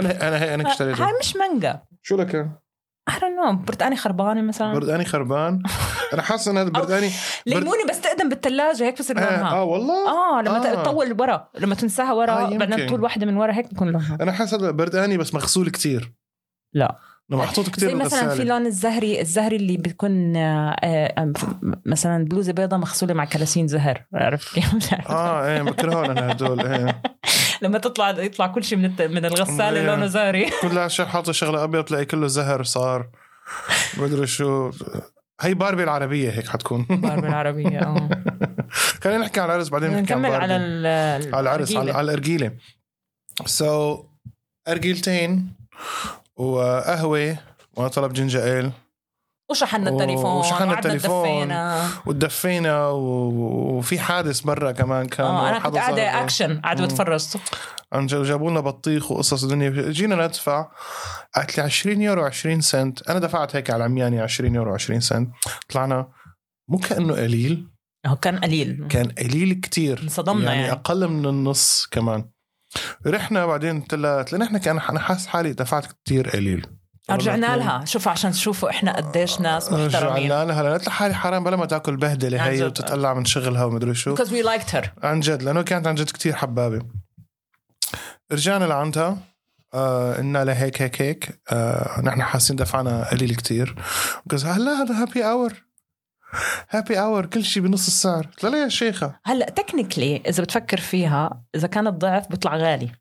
أنا أنا هي أنا اشتريته. هاي مش مانجا. شو لك؟ I don't know برتقاني خربانة مثلا برداني خربان أنا حاسس إن هذا برداني ليموني بس تقدم بالثلاجه هيك بصير آه, لونها آه والله آه لما آه. آه. تطول ورا لما تنساها ورا آه، آه. بعدين تطول واحدة من ورا هيك بكون لونها أنا حاسس هذا برداني بس مغسول كتير لا. محطوط كتير زي مثلا في لون الزهري الزهري اللي بيكون آه آه مثلا بلوزة بيضة مغسولة مع كلاسين زهر عرفت كيف؟ آه إيه بكرهون أنا هدول إيه لما تطلع يطلع كل شيء من الت- من الغسالة إيه. لونه زهري كلها شيء حاطه شغلة أبيض تلاقي كله زهر صار مدري شو هي باربي العربية هيك حتكون باربي العربية آه خلينا نحكي على العرس بعدين نحكي نكمل. على على العرس. على الأرجيلة so so, أرجيلتين وقهوة وأنا طلب ginger ale وشحنا التليفون وشحنا التليفون. دفينا ودفينا و- وفي حادث برا كمان كان آه أنا كنت قاعدة اكشن قاعدة. بتفرج عن جو- جابوا لنا بطيخ وقصص الدنيا جينا ندفع. قالت لي 20 يورو 20 سنت. أنا دفعت هيك على عمياني 20 يورو 20 سنت. طلعنا. مو كأنه قليل. هو كان قليل. كان قليل كتير. انصدمنا يعني, يعني. أقل من النص كمان. رحنا بعدين قلت لها قلت لها نحن كان أنا حاسس حالي دفعت كتير قليل. رجعنا لها. شوف عشان تشوفوا إحنا قديش ناس محترمين رجعنا لها. لها حالي حرام بلا ما تأكل بهدلة هي. وتتقلع من شغلها ومدري شو. Because we liked her. عن جد. لأنه كانت عن جد كتير حبابة. رجعنا لعندها. آه قلنا لها هيك هيك. هيك آه نحن حاسين دفعنا قليل كتير. قالت هلا هذا happy hour happy hour كل شيء بنص السعر. قلت لها لا يا شيخة. هلا technically إذا بتفكر فيها إذا كانت ضعف بيطلع غالي.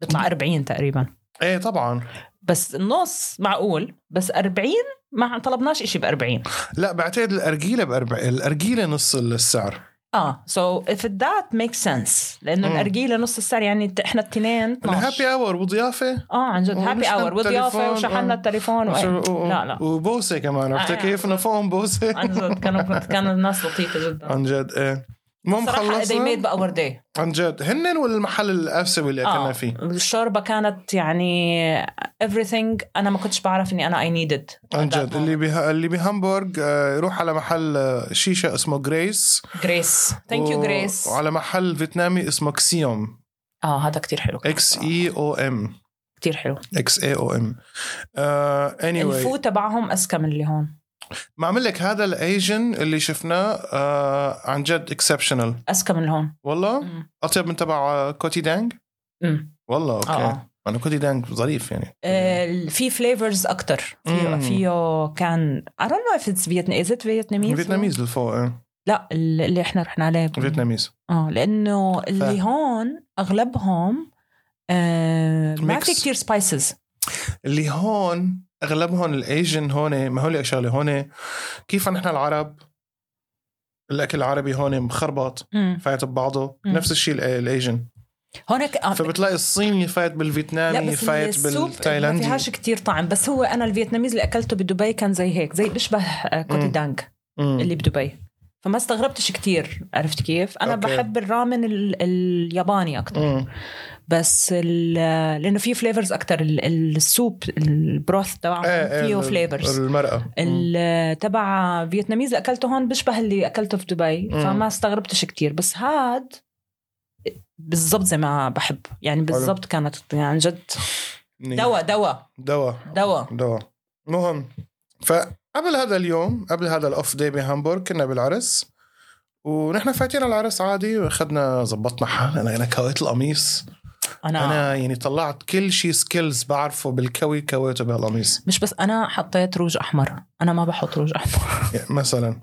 بيطلع 40 تقريبا. إيه طبعا. بس النص معقول بس 40 ما طلبناش إشي ب 40 لا بعتقد الأرجيلة بأربع الأرجيلة نص السعر. آه so if that make sense لأنه. الأرجيلة نص السعر يعني إحنا التنين 12 ال happy hour وضيافة. آه عن جد happy hour وضيافة وشحنا آه. التليفون وإيه. و- لا لا. وبوسة كمان. عرفت آه، كيف. انه فوقهم بوسة. عن جد كانوا كانوا الناس لطيفة جدا. عن جد إيه. المهم صراحة they made خلصنا باور داي عن جد. هن ولا المحل الاسيوي اللي اكلنا آه. فيه. الشوربة كانت يعني everything أنا ما كنتش بعرف إني أنا اي نيدد عن جد. اللي به... اللي بهامبورغ آه، يروح على محل آه، شيشة اسمه جريس جريس ثانك يو جريس وعلى محل فيتنامي اسمه كسيوم آه هذا كتير حلو. إكس اي أو ام كتير حلو. إكس اي أو ام اني الفو واي تبعهم اذكى من اللي هون. ما عمل لك هذا ال Asian اللي شفناه آه عن جد exceptional أذكى من هون. والله؟ مم. أطيب من تبع آه، كوتي دانج؟ مم. والله okay. آه. أنا كوتي دانج ظريف يعني. آه، في flavors أكثر فيه كان I don't know if it's Vietnamese is it Vietnamese Vietnamese للفوق آه. لا اللي إحنا رحنا عليه. Vietnamese آه لأنه اللي ف- هون أغلبهم آه ما. في كتير spices اللي هون أغلبهم ال Asian هون ما هقول لك شغله هون. كيف نحن العرب؟ الأكل العربي هون مخربط فايت ببعضه. نفس الشيء ال- ال Asian هونك آه، فبتلاقي الصيني فايت بالفيتنامي فايت ال soup ما بالتايلاندي فيهاش كتير طعم بس هو أنا ال Vietnamese اللي أكلته بدبي كان زي هيك زي بيشبه آه، كوتي مم. اللي بدبي. فما استغربتش كتير عرفت كيف؟ أنا okay. بحب الرامن ال- الياباني أكتر. مم. بس ال- لأنه فيه flavors أكتر. ال- ال soup ال broth تبعهم إيه، إيه، فيه flavors المرأة مم. ال- تبع Vietnamese اللي أكلته هون بيشبه اللي أكلته في دبي. فما استغربتش كتير. بس هاد بالضبط زي ما بحب. يعني بالضبط كانت يعني عن جد. دواء دواء. دواء. دواء. دواء. مهم. فقبل هذا اليوم قبل هذا ال off day بهامبورغ كنا بالعرس ونحن فايتين على العرس عادي واخذنا زبطنا حالنا أنا كويت القميص. أنا, أنا يعني طلعت كل شيء skills بعرفه بالكوي كويته بهالقميص. مش بس أنا حطيت روج أحمر. أنا ما بحط روج أحمر. مثلا.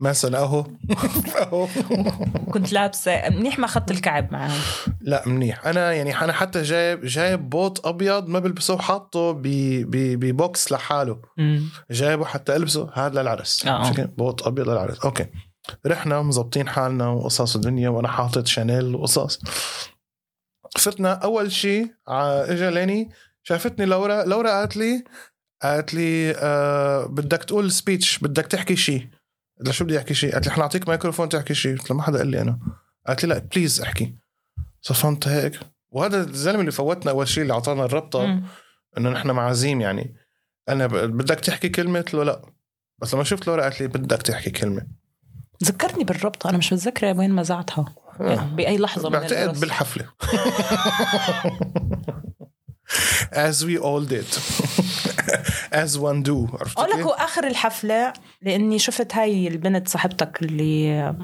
مثلا أهو. أهو. كنت لابسة. منيح ما أخذت الكعب معي لا منيح. أنا يعني أنا حتى جايب جايب بوت أبيض ما بلبسه وحاطه ب box لحاله. جايبه حتى ألبسه. هذا للعرس. آه. شكل بوت أبيض للعرس. okay. رحنا مزبطين حالنا وقصص الدنيا وأنا حاطط شانيل وقصص فتنا أول شيء اجى ليني. شافتني لورا لورا قالت لي قالت لي آه بدك تقول speech بدك تحكي شيء قلت لها شو بدي أحكي شيء قالت لي حنعطيك ميكروفون تحكي شيء قلت ما حدا قال لي أنا. قالت لي لا please احكي. صفنت هيك. وهذا الزلمة اللي فوتنا أول شيء اللي أعطانا الربطة. إنه نحن معازيم يعني. أنا بدك تحكي كلمة؟ قلت له لا. بس لما شفت لورا قالت لي بدك تحكي كلمة. ذكرتني بالربطة أنا مش متذكرة وين مزعتها يعني بأي لحظة من بعتقد. بالحفلة. As we all did. As one do. أقول لك كيف؟ هو آخر الحفلة لأني شفت هاي البنت صاحبتك اللي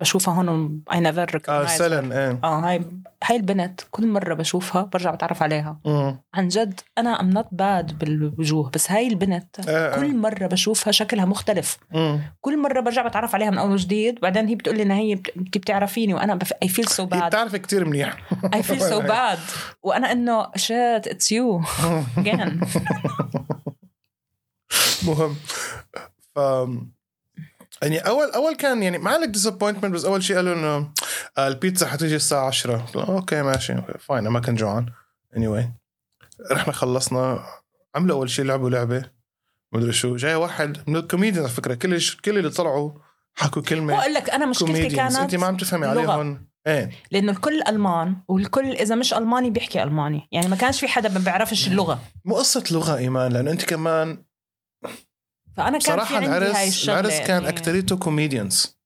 بشوفها هون اي نيفر آه سلن إيه. آه هاي هاي البنت كل مرة بشوفها برجع بتعرف عليها. مم. عن جد أنا I'm not bad بالوجوه بس هاي البنت آه، آه. كل مرة بشوفها شكلها مختلف. مم. كل مرة برجع بتعرف عليها من أول وجديد بعدين هي بتقول لي إن هي بت- انت بتعرفيني وأنا I feel so هي bad بتعرف كتير منيح. I feel so bad وأنا إنه shit it's you again. مهم. ف يعني اول أول كان يعني ما عليك disappointment بس أول شيء قالوا إنه البيتزا حتيجي الساعة 10 قلت له okay ماشي. fine أنا ما كنت جوعان. any anyway. رحنا خلصنا. عملوا أول شيء لعبوا لعبة. مدري شو. جاي واحد من الكوميديان على فكرة. كل كل اللي طلعوا حكوا كلمة بقول لك أنا مشكلتي كانت انت ما عم تفهمي. عليهم. إيه. لأنه الكل ألمان والكل إذا مش ألماني بيحكي ألماني. يعني ما كانش في حدا ما بيعرفش اللغة. مو قصة لغة إيمان لأنه أنت كمان فأنا كان في بصراحه عندي هاي العرس الشغلة العرس كان يعني. أكتريته comedians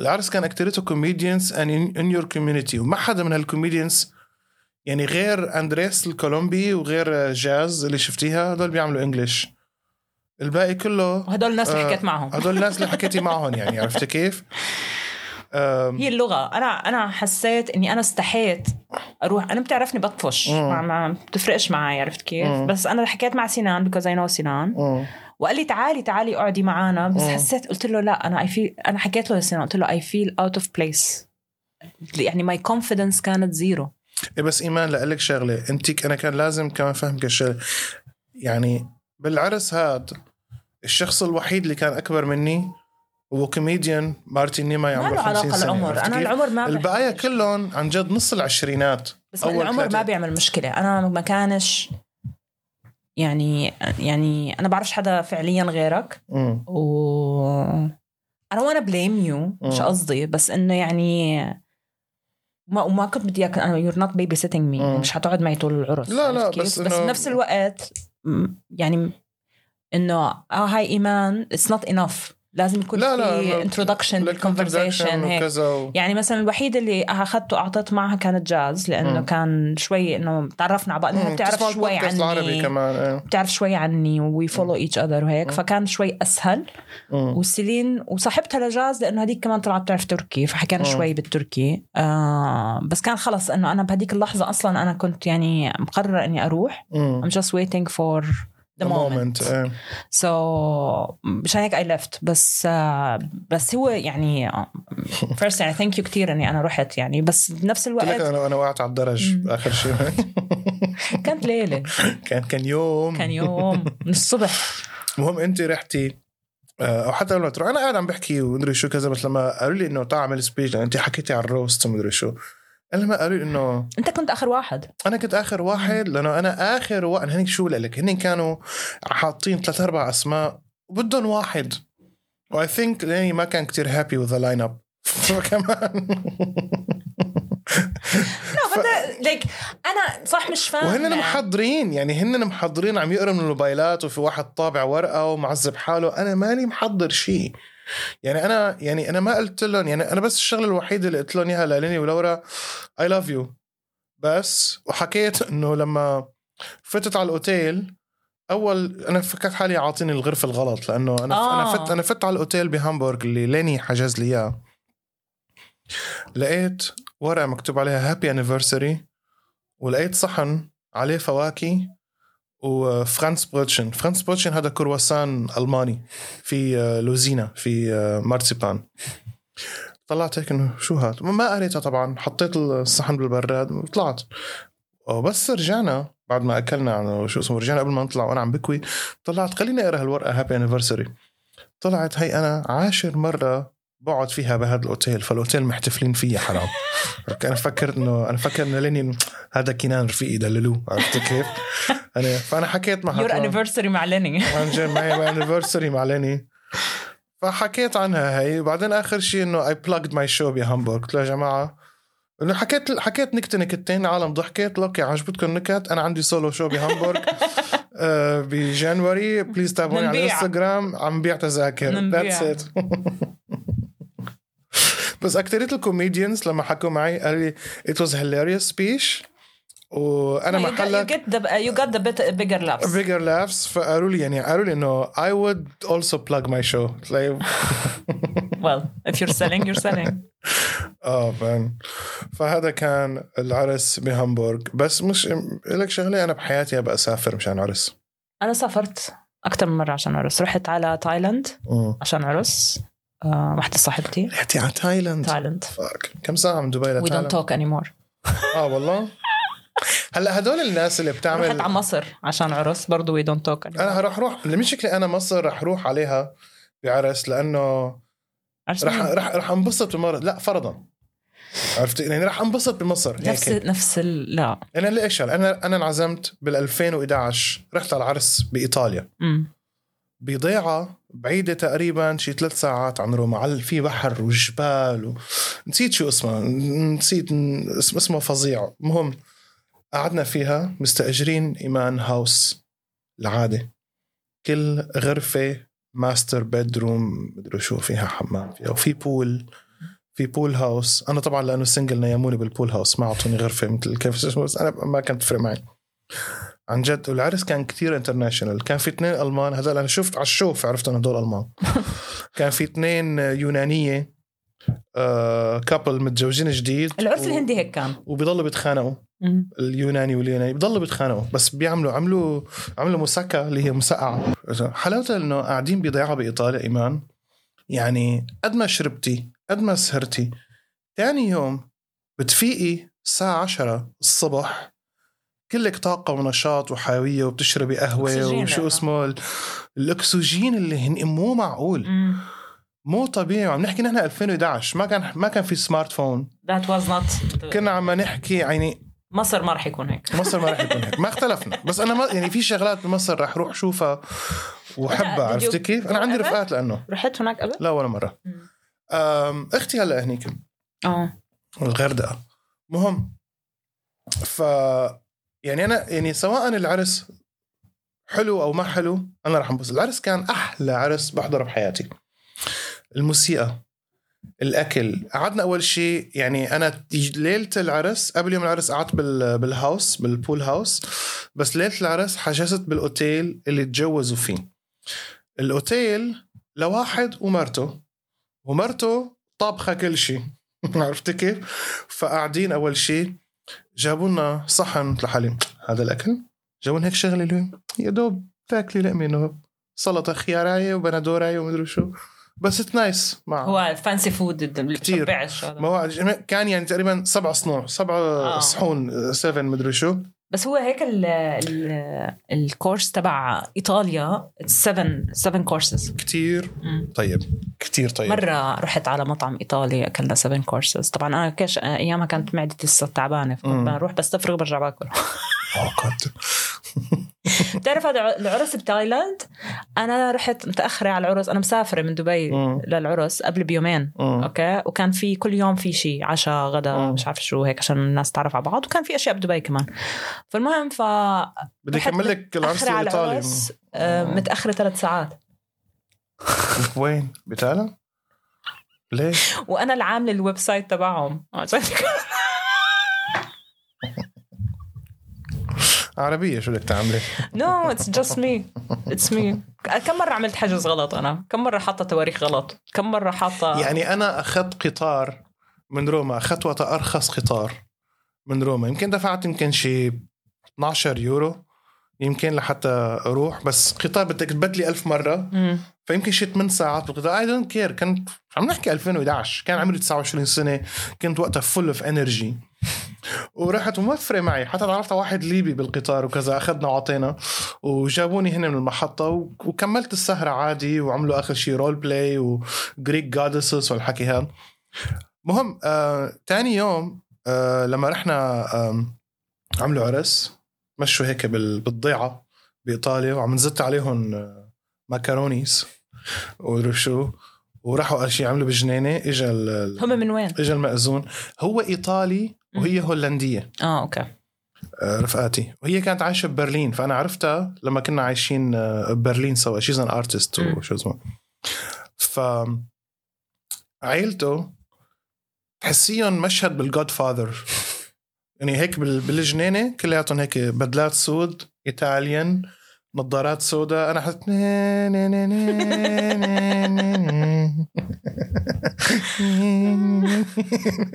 العرس كان أكتريته comedians in in your community وما حدا من هال comedians يعني غير أندريس الكولومبي وغير جاز اللي شفتيها هدول بيعملوا English الباقي كله وهدول الناس اللي آه، حكيت معهم هدول الناس اللي حكيتي معهم يعني عرفتي كيف؟ هي اللغة أنا أنا حسيت إني أنا استحيت أروح أنا بتعرفني بطفش. ما, ما بتفرقش معي عرفت كيف. بس أنا حكيت مع سنان because I know سنان. وقال لي تعالي تعالي اقعدي معنا بس مم. حسيت قلت له لا أنا I feel أنا حكيت له لسنان قلت له I feel out of place يعني my confidence كانت zero إيه بس إيمان لك شغلة. أنت أنا كان لازم كمان فهمك الشغله يعني بالعرس هاد الشخص الوحيد اللي كان أكبر مني هو كوميديان مارتن نيماي ما عمره له 50 علاقه سنة. العمر أنا؟ العمر ما البقايا. كلهم عن جد نص العشرينات. بس أول العمر ما. بيعمل مشكلة. أنا ما كانش يعني يعني أنا بعرفش حدا فعليا غيرك. و I don't wanna blame you مش. قصدي بس إنه يعني ما وما كنت بدي إياك أنا you're not babysitting me مم. مش حتقعد معي طول العرس لا، لا،؟ بس بس إنه- بنفس الوقت يعني إنه آه هاي إيمان it's not enough لازم يكون لا، لا، في conversation introduction هيك و... يعني مثلا الوحيدة اللي اخذته واعطيت معها كانت جاز لأنه مم. كان شوي إنه تعرفنا على بعض. بتعرف شوي البودكاست العربي عني كمان إيه. بتعرف شوي عني we follow each other وهيك مم. فكان شوي أسهل مم. وسيلين وصاحبتها لجاز لأنه هذيك كمان طلعت بتعرف تركي فحكينا. شوي بالتركي آه بس كان خلص إنه أنا بهديك اللحظة أصلا أنا كنت يعني مقررة إني أروح مم. I'm just waiting for the moment, so مشان هيك I left. بس آه بس هو يعني آه، first يعني thank you كثير إني أنا رحت يعني. بس بنفس لك الوقت أنا أنا وقعت على الدرج. آخر شيء. كانت ليلة. كان كان يوم. كان يوم. من الصبح. المهم أنت رحتي آه، أو حتى لما تروح أنا قاعد عم بحكي ومدري شو كذا بس لما قالوا لي إنه تعال اعمل speech أنت حكيتي عن ال roast ومدري شو. أنا لما قالوا لي إنه أنت كنت آخر واحد. أنا كنت آخر واحد لأنه أنا آخر واحد هنيك شو لك؟ هن كانوا حاطين ثلاث أربع أسماء وبدهم واحد. و I think ليني ما كان كتير happy with line up فكمان لا بس ليك أنا صح مش فاهمه وهن محضرين يعني هن محضرين عم يقروا من الموبايلات وفي واحد طابع ورقة ومعذب حاله. أنا ماني محضر شيء يعني أنا يعني أنا ما قلت لهم يعني أنا بس الشغلة الوحيدة اللي قلت لهم إياها لاليني ولورا I love you بس وحكيت إنه لما فتت على الأوتيل أول أنا فكرت حالي عاطيني الغرفة الغلط لأنه أنا آه. أنا آه. فت أنا فت على الأوتيل بهامبورغ اللي ليني حجز لي إياه لقيت ورقة مكتوب عليها happy anniversary ولقيت صحن عليه فواكه و Franzbrötchen Franzbrötchen هذا كرواسان ألماني في آه، لوزينا في آه، Marzipan. طلعت هيك إنه شو هاد؟ ما قريتها طبعا. حطيت الصحن بالبراد وطلعت وبس رجعنا بعد ما أكلنا شو اسمه رجعنا قبل ما نطلع وأنا عم بكوي طلعت خليني أقرأ هالورقة happy anniversary طلعت هي أنا عاشر مرة بقعد فيها بهذا الأوتيل فالأوتيل محتفلين فيا حرام. أنا فكرت انه أنا فكر إنه ليني هذا كنان رفيقي دللوه عرفت كيف؟ انا فأنا حكيت مع year anniversary مع ليني. عن جد معي anniversary مع ليني. فحكيت عنها هي وبعدين آخر شيء إنه I plugged my show بهامبورغ. قلت له يا جماعة إنه حكيت حكيت نكتة نكتين العالم ضحكت okay عجبتكم نكت أنا عندي solo show بهامبورغ آه، ب January. please تابعوني على. الانستغرام عم بيع تذاكر. that's it بس اكثرية ال comedians لما حكوا معي قالوا لي it was hilarious speech. وأنا you got, you محلك get the you got the bit, bigger laughs. Bigger laughs. فقالوا لي يعني قالوا لي إنه I would also plug my show. Like well if you're selling you're selling. آه فاهم. فهذا كان العرس بهامبورغ. بس مش لك شغلة أنا بحياتي ابى أسافر مشان عرس. أنا سافرت أكثر من مرة عشان عرس. رحت على تايلاند عشان عرس. آه واحدة صاحبتي. رحتي على تايلاند؟ تايلاند. كم ساعة من دبي we don't لتايلاند talk anymore. آه والله. هلأ هدول الناس اللي رحت بتعمل على مصر عشان عرس we don't talk anymore. أنا رح أروح المشكلة أنا مصر رح أروح عليها بعرس؟ لأنه رح؟ رح رح انبسط بمصر لا فرضا. عرفت؟ يعني رح انبسط بمصر هيك. نفس نفس ال... لا. أنا ليش أنا أنا انعزمت بال 2011 رحت على العرس بإيطاليا. مم. بضيعة بعيدة تقريبا شي ثلاث ساعات عن روما على في بحر وجبال و... نسيت شو اسمها نسيت اسم اسمه فظيع. المهم قعدنا فيها مستأجرين main house العادة. كل غرفة master bedroom مدري شو فيها حمام فيها وفي pool في pool house أنا طبعا لأنه single نيموني بال pool house ما أعطوني غرفة مثل كيف بس أنا ما كانت تفرق معي. عن جد والعرس كان كتير international كان في اثنين ألمان. هذول أنا شفت على الشوف عرفت إنه هدول ألمان. كان في اثنين يونانية آه couple متزوجين جديد. العرس و- الهندي هيك كان. وبيضلوا بيتخانقوا. اليوناني واليوناني. بيضلوا بيتخانقوا. بس بيعملوا عملوا عملوا مسكة اللي هي مسقعة حلاوتها إنه قاعدين بضيعة بايطاليا إي man. يعني قد ما شربتي قد ما سهرتي تاني يوم بتفيقي الساعة 10 الصبح. كلك طاقة ونشاط وحيوية وبتشربي قهوة وشو. اسمه ال- الأكسجين اللي هن مو معقول. مم. مو طبيعي. وعم نحكي نحن 2011 ما كان ما كان في سمارت فون That was not كنا عم نحكي يعني مصر ما رح يكون هيك. مصر ما رح يكون هيك. ما اختلفنا. بس أنا ما يعني في شغلات بمصر رح روح اشوفها وحبها. عرفتي كيف؟ أنا عندي? رفقات لأنه. رحت هناك قبل؟ لا ولا مرة. أم، أختي هلا هنيك. آه. الغردقة. مهم. ف يعني أنا يعني سواء العرس حلو أو ما حلو أنا رح أنبسط. العرس كان أحلى عرس بحضره بحياتي الموسيقى الأكل. قعدنا أول شيء يعني أنا ليلة العرس قبل يوم العرس قعدت بال بالهاوس بالبول هاوس بس ليلة العرس حجزت بالأوتيل اللي تجوزوا فيه. الأوتيل لواحد ومرته. ومرته طابخة كل شيء. عرفت كيف؟ فقاعدين أول شيء جابوا لنا صحن لحالي هذا الأكل؟ جابوا لنا هيك شغلة اليوم. يا دوب تاكلي لقمه انه سلطة خيارايه وبندورايه ومدري شو. بس it's nice مع هو fancy food اللي هذا. ما هو كان يعني تقريبا سبع صنوع سبع آه. صحون 7 مدري شو. بس هو هيك ال ال ال course تبع إيطاليا. 7 7 كورسز كتير. طيب. كتير طيب. مرة رحت على مطعم إيطالي أكلنا 7 كورسز طبعا أنا كاش أيامها كانت معدتي لسه تعبانة مم. فكنت بروح بستفرغ برجع باكل. كنت بتعرف هذا العرس بتايلاند أنا رحت متأخرة على العرس أنا مسافرة من دبي مم. للعرس قبل بيومين مم. okay وكان في كل يوم في شيء عشاء غدا مم. مش عارفة شو هيك عشان الناس تعرف على بعض وكان في أشياء بدبي كمان فالمهم ف بدي أكمل لك العرس الإيطالي آه، متأخرة ثلاث ساعات وين؟ بتالا؟ ليش؟ وأنا اللي عامله ال website تبعهم عربية شو بدك تعملي؟ no it's just me it's me كم مرة عملت حجز غلط أنا؟ كم مرة حاطة تواريخ غلط؟ كم مرة حاطة يعني أنا أخذت قطار من روما أخذت وقتها أرخص قطار من روما. يمكن دفعت يمكن شي 12 يورو يمكن لحتى أروح. بس قطار بدك تبدلي ألف مرة. مم. فيمكن شي 8 ساعات بالقطار I don't care كنت عم نحكي 2011 كان عمري 29 سنة. كنت وقتها full of energy ورحت وموفرة معي. حتى تعرفت على واحد ليبي بالقطار وكذا. أخذنا وعطينا وجابوني هنا من المحطة. وكملت السهره عادي. وعملوا آخر شيء role play و Greek goddesses والحكي هذا. مهم آه، تاني يوم آه، لما رحنا آم، عملوا عرس. مشوا هيك بال- بالضيعة بإيطاليا. وعم نزت عليهم آه، ماكارونيز. ومدري شو وراحوا اول شيء عملوا بجنينة اجى هم من وين؟ اجى المأذون. هو إيطالي وهي هولندية. آه okay. آه، رفقاتي. وهي كانت عايشة ببرلين فأنا عرفتها لما كنا عايشين آه، ببرلين سوا. she's an artist. وشو اسمه. ف عيلته تحسيهم مشهد بال Godfather يعني هيك بال- بالجنينة كلياتهم هيك بدلات سود Italian. نظارات سوداء أنا حسيت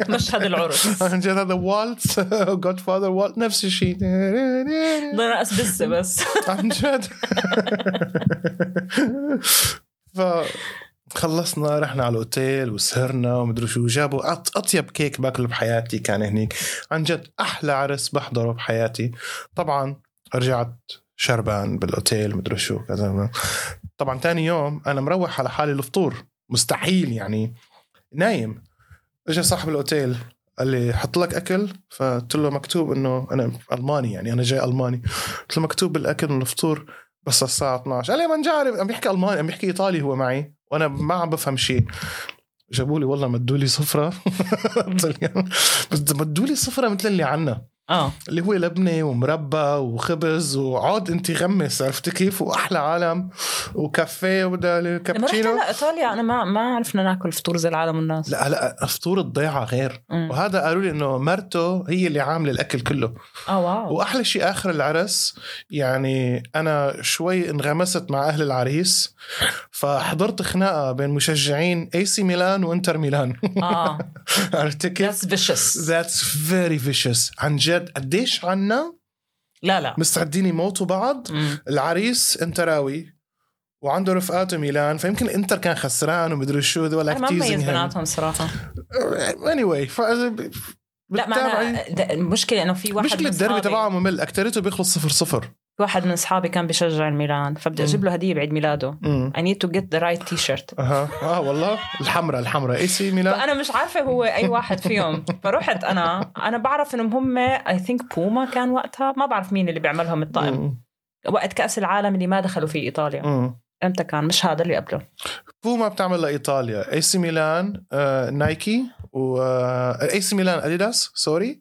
مشهد العرس. عن جد هذا؟ waltz Godfather waltz نفس الشيء. رقص بسه بس. عن جد خلصنا رحنا على الأوتيل وسهرنا ومدري شو جابوا أطيب كيك باكله بحياتي كان هنيك. عن جد أحلى عرس بحضره بحياتي. طبعا رجعت شربان بالأوتيل مدري شو كذا. طبعا تاني يوم أنا مروح على حالي الفطور. مستحيل يعني. نايم. اجى صاحب الأوتيل قال لي حط لك أكل؟ فقلت له مكتوب إنه أنا ألماني يعني أنا جاي ألماني. قلت له مكتوب بالأكل إنه الفطور بس الساعة 12 قال لي ما نجارب عم بيحكي ألماني عم بيحكي إيطالي هو معي. وأنا ما عم بفهم شيء. جابوا لي والله مدوا لي صفرة. مدوا لي صفرة مثل اللي عنا. آه. اللي هو لبنه ومربى وخبز وعود انت غمس عرفت كيف؟ وأحلى عالم وكافيه وبدالي لما رحت كابتشينو. إيطاليا أنا ما ما عرفنا ناكل فطور زي العالم والناس. لا لا فطور الضيعة غير. مم. وهذا قالوا لي إنه مرته هي اللي عاملة الأكل كله. آه wow. وأحلى شيء آخر العرس يعني أنا شوي انغمست مع أهل العريس فحضرت خناقة بين مشجعين اي سي ميلان وإنتر ميلان. آه. عرفت كيف؟ that's vicious. That's very vicious. عن جد. قديش عنا لا لا. مستعدين يموتوا بعض. مم. العريس انتراوي وعنده رفقاته ميلان فيمكن الانتر كان خسران ومدري شو ذول ما him. بيناتهم صراحة. Anyway ف... لا ما د- المشكلة إنه في واحد مشكلة من الدربي تبعه ممل. اكترته بيخلص صفر صفر. في واحد من أصحابي كان بيشجع الميلان فبدي أجيب له هدية بعيد ميلاده. I need to get the right t-shirt. أها. آه والله. الحمراء الحمراء. اي سي ميلان؟ فانا مش عارفة هو أي واحد فيهم. فرحت أنا. أنا بعرف إنهم هم I think بوما كان وقتها. ما بعرف مين اللي بيعملهم الطقم. وقت كأس العالم اللي ما دخلوا فيه إيطاليا. إمتى كان مش هذا اللي قبله. بوما بتعمل لإيطاليا. اي سي ميلان؟ آه، نايكي و آه، اي سي ميلان؟ أديداس؟ sorry.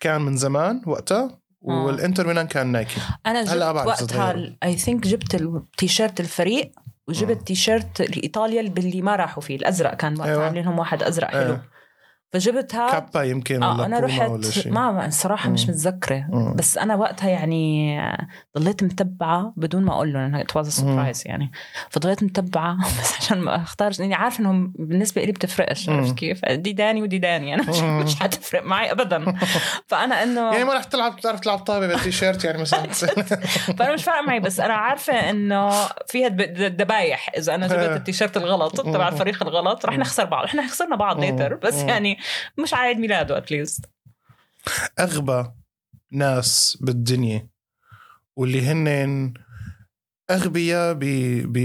كان من زمان وقتها. والإنتر ميلان كان نايكي أنا جبت وقتها. I think جبت التيشيرت الفريق وجبت تيشيرت لايطاليا اللي ما راحوا فيه الأزرق كان وقتها أيوة. عاملين لهم واحد أزرق حلو إيه. فجبتها كابا يمكن ولا أنا رحت ما الصراحه مش. متذكرة. مم. بس أنا وقتها يعني ضليت متبعة بدون ما أقول لهم it was surprise يعني. فضليت متبعة بس عشان ما اختار يعني عارفة إنهم بالنسبة لي بتفرقش. عرفت كيف؟ دي داني ودي داني أنا مش, مم. مش حتفرق معي ابدا. فأنا إنه يعني ما رح تلعب بتعرف تلعب طابة بالتيشيرت يعني مثلا. فأنا مش فارق معي بس أنا عارفة إنه فيها دب- دبايح. إذا أنا جبت التيشيرت الغلط تبع الفريق الغلط رح نخسر بعض. إحنا خسرنا بعض later بس يعني مش عيد ميلاده at least أغبى ناس بالدنيا واللي هن أغبياء ب ب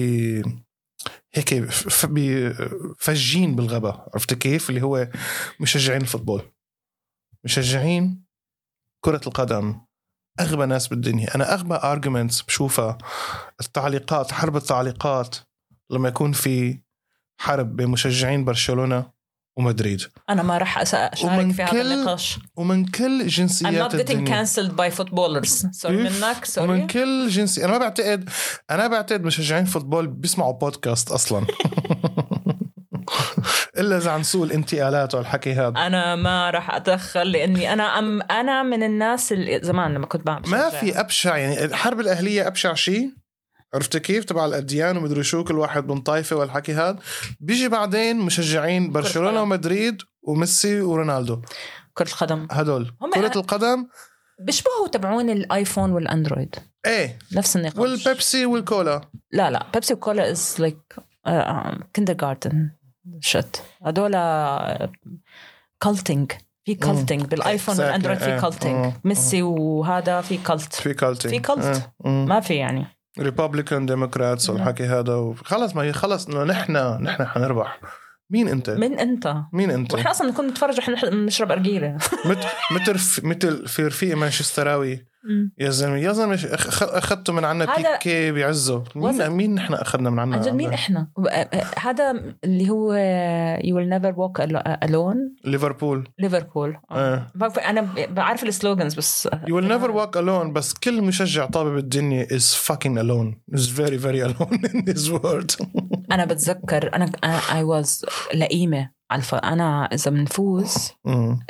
هيك فجين بالغباء. عرفت كيف؟ اللي هو مشجعين ال football مشجعين كرة القدم. أغبى ناس بالدنيا. أنا أغبى arguments بشوفها التعليقات حرب التعليقات لما يكون في حرب بين مشجعين برشلونة ومدريد أنا ما راح اشارك ومن في هذا النقاش. ومن كل I'm جنسيات not getting cancelled by footballers. sorry إيش؟ منك ومن sorry كل جنسي أنا ما بعتقد أنا بعتقد مشجعين football بيسمعوا بودكاست أصلا. إلا إذا عن سوق الانتقالات والحكي هذا. أنا ما راح أتدخل لأني أنا أم أنا من الناس اللي زمان لما كنت بعمل ما في أبشع يعني الحرب الأهلية أبشع شيء؟ عرفت كيف؟ تبع الأديان ومدري شو كل واحد من طائفه والحكي هذا. بيجي بعدين مشجعين برشلونة. ومدريد وميسي ورونالدو. كرة القدم. هدول. كرة القدم. بيشبهوا تبعون الآيفون والأندرويد. إيه. نفس النقاش. والبيبسي والكولا. لا لا. بيبسي وكولا is like kindergarten shit هذول cult thing في cult thing بالآيفون. والأندرويد في إيه. cult thing مم. ميسي وهذا في cult في culty في cult. ما في يعني. Republican Democrats والحكي هذا خلص ما هي خلص. إنه نحن نحن حنربح. مين أنت؟ من أنت؟ مين أنت؟ وإحنا أصلا نكون نتفرج ونحن نشرب أرجيلة. مثل مثل في رفيق مانشستراوي يا زلمة يا زلمة أخذته من عنا بيكي بعزه. مين مين نحن أخذنا من عنا عن جد مين إحنا؟ هذا اللي هو you will never walk alone ليفربول. ليفربول. آه. أنا بعرف ال slogans بس You will never walk alone بس كل مشجع طابة بالدنيا is fucking alone. Is very very alone in this world. أنا بتذكر أنا I was لئيمة. على الف... أنا إذا بنفوز.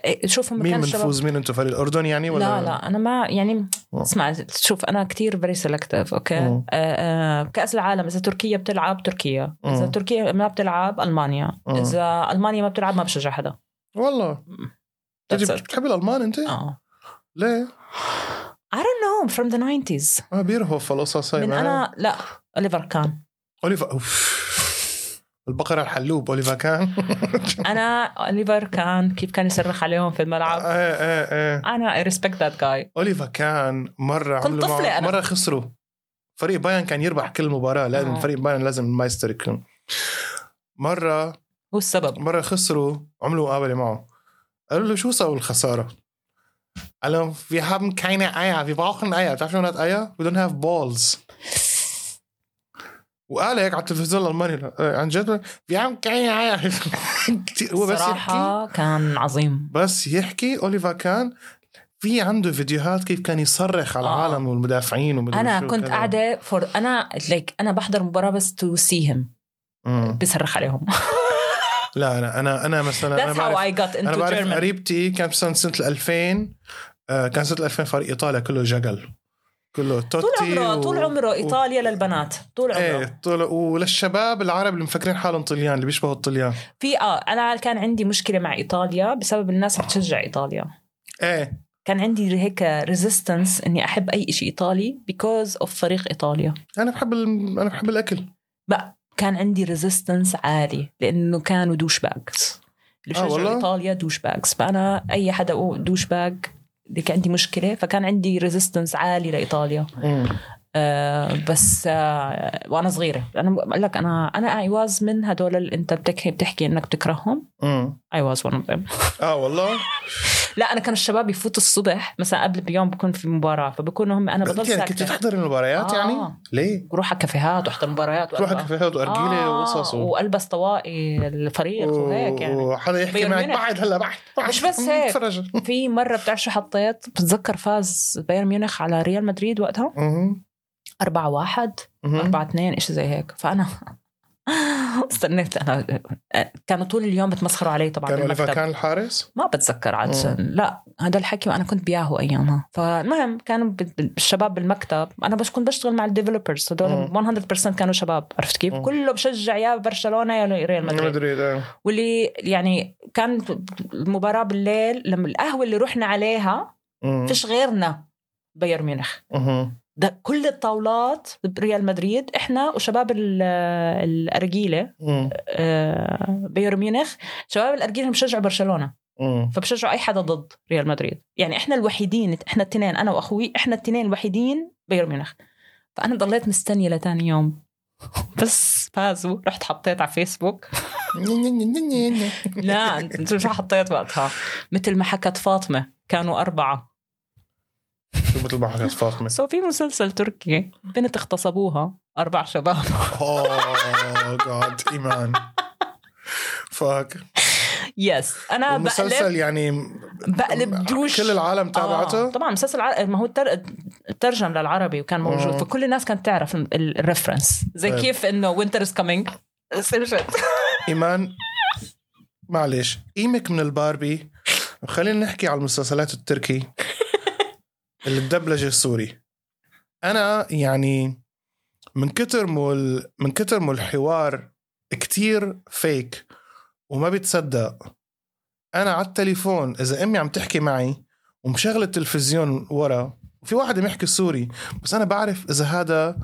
إيه، شوف هم مين منفوز مين أنتم فريق الأردن يعني ولا لا لا أنا ما يعني. اسمع شوف أنا كتير very selective okay. آه، آه، كأس العالم إذا تركيا بتلعب تركيا إذا مم. تركيا ما بتلعب ألمانيا مم. إذا ألمانيا ما بتلعب ما بشجع حدا والله. بتحب الألمان أنت؟ آه ليه؟ I don't know from the 90s ما بعرف القصص هاي من أنا لا اوليفر كان اوليفر. البقرة الحلوب اوليفا كان. أنا أوليفر كان كيف كان يصرخ عليهم في الملعب. إيه إيه إيه أنا I respect that guy. اوليفا كان مرة كنت عملوا طفلة أنا. مرة خسروا. فريق بايرن كان يربح كل مباراة لازم آه. فريق بايرن لازم ال Meister يكون. مرة هو السبب. مرة خسروا عملوا مقابلة معه. قالوا له شو سووا الخسارة؟ قال لهم wir haben keine Eier wir brauchen Eier بتعرف شو معنات Eier؟ we don't have balls. وقال هيك على التلفزيون الألماني. آه، عن جد. keine Eier كتير- هو بس يحكي. صراحة كان عظيم. بس يحكي. اوليفا كان في عنده فيديوهات كيف كان يصرخ على آه. العالم والمدافعين ومدري أنا كنت. قاعدة for أنا like أنا بحضر مباراة بس to see him. بصرخ عليهم. لا أنا أنا أنا مثلا أنا That's how بعرف I got أنا into بعرف German. قريبتي كان بسنه سنه 2000 آه، كان سنة 2000 فريق إيطاليا كله جقل. كله توتي طول عمره و- طول عمره و- إيطاليا للبنات طول عمره. إيه طول وللشباب العرب اللي مفكرين حالهم طليان اللي بيشبهوا الطليان. في آه أنا كان عندي مشكلة مع إيطاليا بسبب الناس بتشجع إيطاليا. إيه. كان عندي هيك resistance إني أحب أي شيء إيطالي because of فريق إيطاليا. أنا بحب ال... أنا بحب الأكل. بقى كان عندي resistance عالي لأنه كانوا douchebags اللي آه،؟ إيطاليا douchebags فأنا أي حدا douchebag كان عندي مشكلة فكان عندي resistance عالي لإيطاليا. آه بس آه وأنا صغيرة. أنا بقول لك أنا أنا I was من هدول اللي أنت بتحكي بتحكي إنك بتكرههم. I was one of them آه والله. لا أنا كان الشباب يفوتوا الصبح مثلا قبل بيوم بكون في مباراة فبكونوا هم أنا بضل يعني كنت ساكته تحضر المباريات آه. يعني؟ ليه؟ بروح على كافيهات واحضر مباريات تروح على كافيهات وارجيله آه، وقصص و... وألبس طواقي الفريق وهيك يعني وحدا يحكي معك. بعد هلا بعد بعد. مش بس هيك. في مرة بتعرف شو حطيت بتتذكر فاز بايرن ميونخ على ريال مدريد وقتها مهم. 4 1 مهم. 4 2 شيء زي هيك فأنا استنيت أنا كانوا طول اليوم بتمسخروا علي طبعا كان بالمكتب كان الحارس؟ ما بتذكر عاد. لا هذا الحكي وأنا كنت بياهو أيامها فالمهم كانوا الشباب بالمكتب أنا بس كنت بشتغل مع ال developers هدول 100% كانوا شباب عرفت كيف مم. كله بشجع يا برشلونة يا ريال مدريد مدريد آه. واللي يعني كان المباراة بالليل لما القهوة اللي رحنا عليها مم. فيش غيرنا بايرن ميونخ. ده كل الطاولات بريال مدريد إحنا وشباب ال- الأرجيلة. آه، بايرن ميونخ شباب الأرجيلة بشجعوا برشلونة. فبشجعوا أي حدا ضد ريال مدريد. يعني إحنا الوحيدين إحنا التنين أنا وأخوي إحنا التنين الوحيدين بايرن ميونخ. فأنا ضليت مستنية لتاني يوم. بس فازوا رحت حطيت على فيسبوك. لا أنت شو حطيت وقتها؟ مثل ما حكت فاطمة كانوا أربعة. مثل ما حكت فاطمة؟ so في مسلسل تركي بنت اغتصبوها أربع شباب. oh God إيمان. fuck yes أنا المسلسل بقلب يعني بقلب دوش كل العالم تابعته؟ آه. طبعا مسلسل. ما هو تر... ترجم للعربي وكان موجود آه. فكل الناس كانت تعرف ال- ال- ال reference زي طيب. كيف إنه winter is coming إيمان معلش قيمك من الباربي. خلينا نحكي على المسلسلات التركي. الدبلجة السوري أنا يعني من كتر مو من كتر مو الحوار كتير فيك وما بتصدق أنا على التليفون إذا أمي عم تحكي معي ومشغل التلفزيون ورا وفي واحد عم يحكي سوري بس أنا بعرف إذا هذا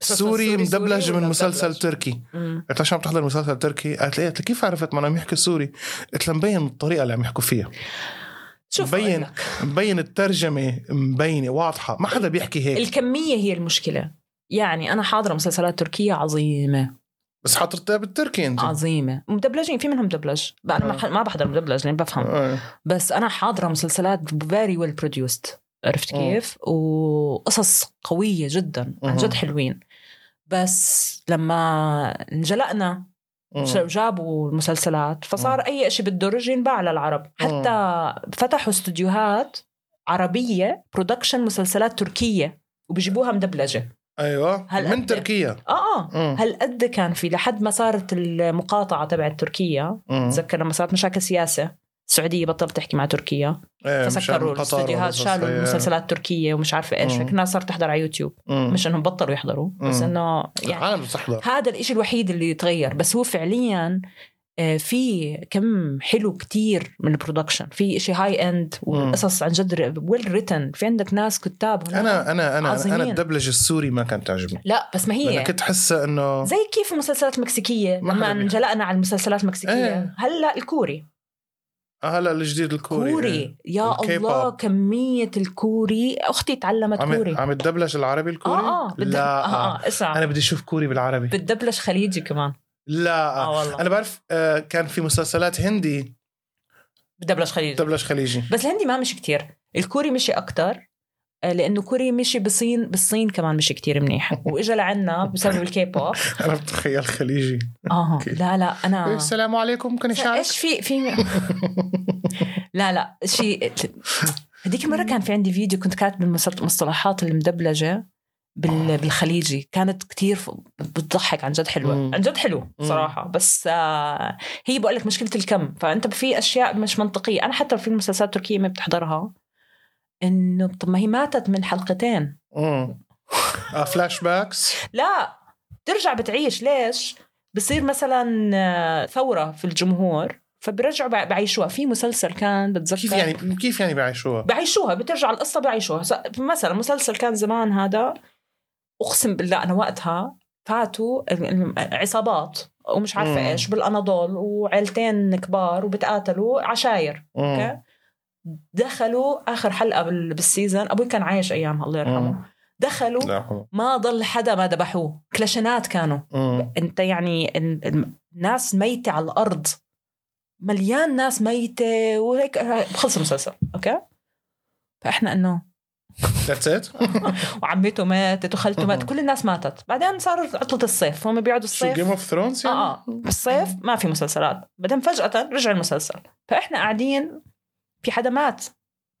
سوري مدبلج سوري من مسلسل مدبلج؟ تركي قلت لها شو عم تحضر مسلسل تركي؟ قالت لي إيه؟ قلت لها كيف عرفت ما أنا عم يحكي سوري؟ قلت لها مبين الطريقة اللي عم يحكوا فيها شوف مبين مبين الترجمة مبينة واضحة. ما حدا بيحكي هيك. الكمية هي المشكلة. يعني أنا حاضرة مسلسلات تركية عظيمة. بس حاطرتها بالتركي أنت. عظيمة. مدبلجين في منهم مدبلج أنا ما ح- ما بحضر مدبلج لأن بفهم. آه. بس أنا حاضرة مسلسلات very well produced عرفت مم. كيف؟ وقصص قوية جدا عن. جد حلوين. بس لما انجلقنا. جابوا المسلسلات فصار أي شيء بالدرج ينباع للعرب. حتى فتحوا استوديوهات عربية production مسلسلات تركية وبيجيبوها مدبلجة. أيوه من تركيا؟ آه آه. هالقد كان في لحد ما صارت المقاطعة تبعت تركيا مم. تذكر لما صارت مشاكل سياسة. السعودية بطلت تحكي مع تركيا مشان فسكروا وقصص شالوا. المسلسلات التركية ومش عارفة إيش مم. فالناس صارت تحضر على يوتيوب مم. مش إنهم بطلوا يحضروا بس مم. إنه يعني هذا الإشي الوحيد اللي يتغير بس هو فعليا آه، في كم حلو كتير من ال production في إشي high end والقصص عن جد well written في عندك ناس كتاب. أنا أنا أنا عظيمين. أنا الدبلجة السوري ما كانت تعجبني لا بس ما هي كنت حاسه إنه زي كيف المسلسلات المكسيكية ما لما. انجلقنا على المسلسلات المكسيكية إيه. هلا الكوري هلا الجديد الكوري كوري. إيه. يا الله. كمية الكوري. أختي تعلمت عم كوري. عم تدبلج العربي الكوري؟ آه آه لا. آه آه اسمع. أنا بدي أشوف كوري بالعربي. بتدبلج خليجي كمان. لا. آه والله. أنا بعرف آه، كان في مسلسلات هندي. بدبلج خليجي. دبلج خليجي. بس الهندي ما مشي كتير. الكوري مشي أكتر. آه، لأنه كوري مشي بالصين بالصين كمان مشي كتير منيح. وإجا لعنا بسبب الكي بوب أنا بتخيل خليجي. آه. لا لا أنا السلام عليكم ممكن اشارك إيش في في لا لا شيء هذيك المره كان في عندي فيديو كنت كاتب المصطلحات المدبلجة بال- بالخليجي. كانت كتير بتضحك عن جد حلوة. مم. عن جد حلو صراحة. بس آه هي بقول لك مشكلة الكم. فأنت في أشياء مش منطقية. أنا حتى في المسلسلات التركية ما بتحضرها. إنه طب ما هي ماتت من حلقتين مم. آه، flashbacks لا ترجع بتعيش ليش بصير مثلا آه، ثورة في الجمهور فبرجعوا بع- بعيشوها في مسلسل كان بتذكر كيف يعني كيف يعني بعيشوها؟ بعيشوها بترجع القصة بعيشوها مثلا مسلسل كان زمان هذا أقسم بالله أنا وقتها فاتوا عصابات ومش عارفة. إيش بالأناضول وعيلتين كبار وبتقاتلوا عشاير. okay دخلوا آخر حلقة بال- بال season أبوي كان عايش أيامها الله يرحمه. مم. دخلوا لا. ما ضل حدا ما ذبحوه كلاشينات كانوا. مم. أنت يعني ال- ال- الناس ميتة على الأرض مليان ناس ميتة وهيك خلص المسلسل okay؟ فإحنا إنه That's it وعمته ماتت وخالته ماتت كل الناس ماتت. بعدين صار عطلة الصيف هم بيقعدوا شو الصيف. Game of Thrones يعني؟ آه بالصيف ما في مسلسلات. بعدين فجأة رجع المسلسل. فإحنا قاعدين في حدا مات.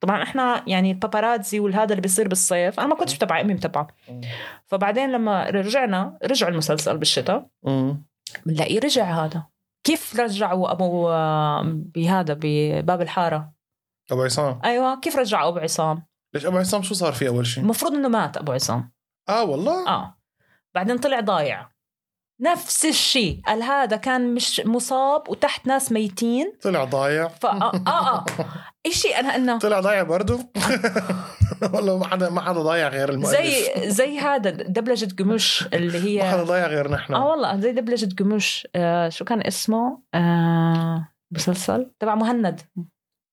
طبعا إحنا يعني ال paparazzi والهذا اللي بيصير بالصيف أنا ما كنتش متابعة أمي متابعة. فبعدين لما رجعنا رجع المسلسل بالشتاء. بنلاقيه رجع هذا. كيف رجعوا أبو آه، بهذا بباب الحارة؟ أبو عصام. أيوه كيف رجعوا أبو عصام؟ ليش أبو عصام؟ شو صار فيه أول شيء؟ المفروض إنه مات أبو عصام. آه والله؟ آه. بعدين طلع ضايع. نفس الشيء. قال هذا كان مش مصاب وتحت ناس ميتين. طلع ضايع. فا آه آه, آه. شيء أنا إنه طلع ضايع برضه والله ما حدا ما حدا ضايع غير المؤلف. زي زي هذا دبلجة قمش اللي ما حدا هي ضايع غير نحن. آه والله زي دبلجة قمش آه شو كان اسمه؟ آه مسلسل تبع مهند.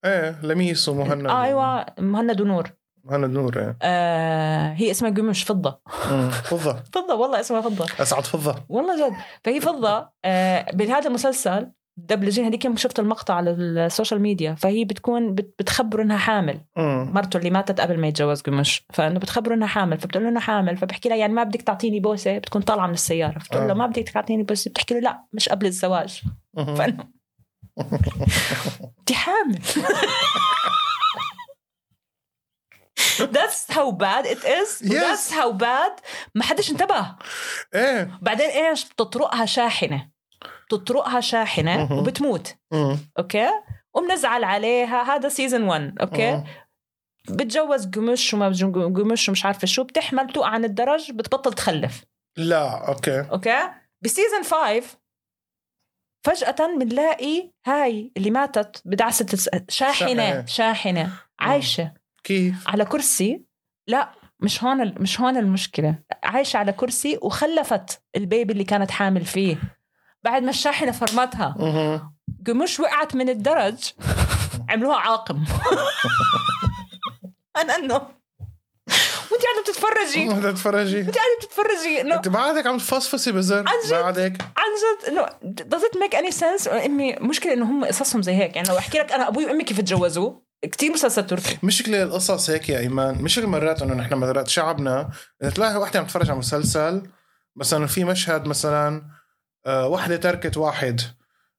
إيه لميس ومهند. آه أيوه مهند ونور. مهند نور إيه. آه هي اسمها قمش فضة. مم. فضة. فضة والله اسمها فضة. أسعد فضة. والله جد. فهي فضة آه بهذا المسلسل دبلجين هذيك يوم شفت المقطع على ال social media فهي بتكون بت- بتخبره إنها حامل. مم. مرته اللي ماتت قبل ما يتجوز قمش. فإنه بتخبره إنها حامل فبتقول له انها حامل فبحكي لها يعني ما بدك تعطيني بوسة بتكون طالعة من السيارة. فبتقول له آه. ما بدك تعطيني بوسة بتحكي له لا مش قبل الزواج. فإنه انت حامل. That's how bad it is. Yes. That's how bad. ما حدش انتبه. إيه. بعدين إيش؟ بتطرقها شاحنة. بتطرقها شاحنة. وبتموت. okay؟ وبنزعل عليها. هذا season 1 okay. بتجوز قمش وما قمش ومش عارفة شو. بتحمل توقع عن الدرج بتبطل تخلف. لا okay. okay؟ ب season 5 فجأة بنلاقي هاي اللي ماتت بدعسة شاحنة. شاحنة. عايشة. كيف؟ على كرسي. لا مش هون مش هون المشكلة. عايشة على كرسي وخلفت ال baby اللي كانت حامل فيه. بعد ما الشاحنة فرمتها. قمش وقعت من الدرج. عملوها عاقر. أنا أنه. وأنت قاعدة بتتفرجي. بدها تتفرجي انت قاعدة بتتفرجي. إنه أنت بعدك عم تفصفصي بزر. عن جد؟ بعدك. عن جد. إنه does it make any sense? أمي مشكلة إنه هم قصصهم زي هيك. يعني لو أحكي لك أنا أبوي وأمي كيف تجوزوا؟ كثير مسلسل تركي. مشكلة القصص هيك يا إيمان. مشكلة مرات إنه نحن مرات شعبنا. إذا تلاقي وحده عم تتفرج على مسلسل مثلا في مشهد مثلا آه، وحدة تركت واحد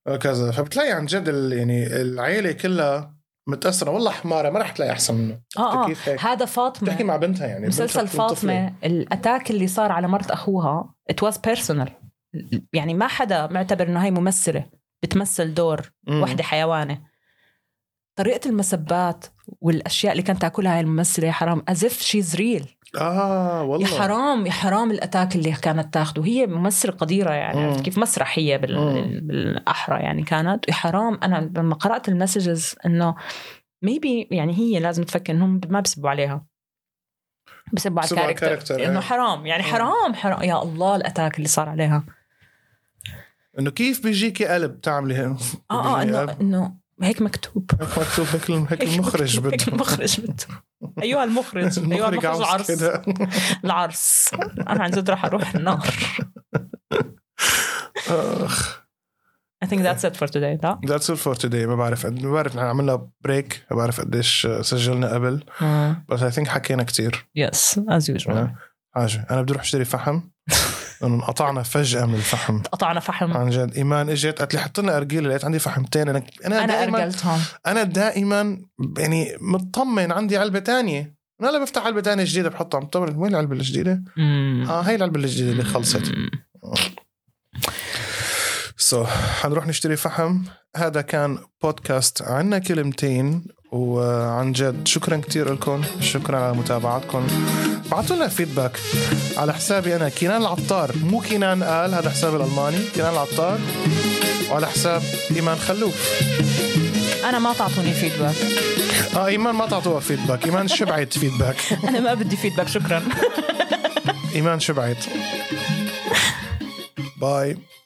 آه، كذا. فبتلاقي عن جد يعني العيلة كلها متأثرة. والله حمارة ما رح تلاقي أحسن منه. آه آه. كيف هيك؟ هذا بتحكي فاطمه مع بنتها يعني مسلسل بنتها. فاطمة ال attack اللي صار على مرت أخوها it was personal. يعني ما حدا معتبر إنه هاي ممثلة بتمثل دور. وحدة حيوانة. طريقة المسبات والأشياء اللي كانت تأكلها هاي الممثلة حرام as if she's آه يا والله. حرام يا حرام ال attack اللي كانت تاخده. هي ممثله قديرة يعني. عرفت كيف؟ مسرحية بال... بالأحرى يعني كانت. يا حرام أنا لما قرأت ال messages إنه maybe يعني هي لازم تفكر إنهم ما بسبوا عليها. بسبوا على ال character إنه إيه. حرام يعني. حرام حرام. يا الله ال attack اللي صار عليها. إنه كيف بيجيكي قلب تعملي هيك؟ آه آه إنه. إنه هيك مكتوب. هيك مكتوب هيك الم- هيك المخرج مكتوب، هيك بده. المخرج بده. أيها المخرج أيها المخرج العرص. كده. العرص. أنا عن جد رح أروح النار. أخ. I think that's it for today لا that's all for today. ما بعرف ما بعرف نحن عملنا break ما بعرف قديش سجلنا قبل. بس I think حكينا كتير. yes as usual حاجة أنا بدي أروح أشتري فحم. لأنه انقطعنا فجأة من الفحم. قطعنا فحم. عن جد. إيمان إجت قالت لي حط لنا ارجيله لقيت عندي فحمتين أنا أنا, أنا دائما أرجلتهم. أنا دائما يعني مطمن عندي علبة تانية. أنا لا بفتح علبة تانية جديدة بحطها. مطمن وين العلبة الجديدة؟ آه هي العلبة الجديدة اللي خلصت. so so, حنروح نشتري فحم. هذا كان بودكاست عنا كلمتين. وعن جد شكرا كتير لكم شكرا على متابعتكم. بعتوا لنا feedback على حسابي أنا كينان العطار. مو كينان قال هذا حسابي الألماني. كينان العطار وعلى حساب إيمان خلوف. أنا ما تعطوني feedback آه إيمان ما تعطوها feedback إيمان شبعت feedback أنا ما بدي feedback شكرا. إيمان شبعت باي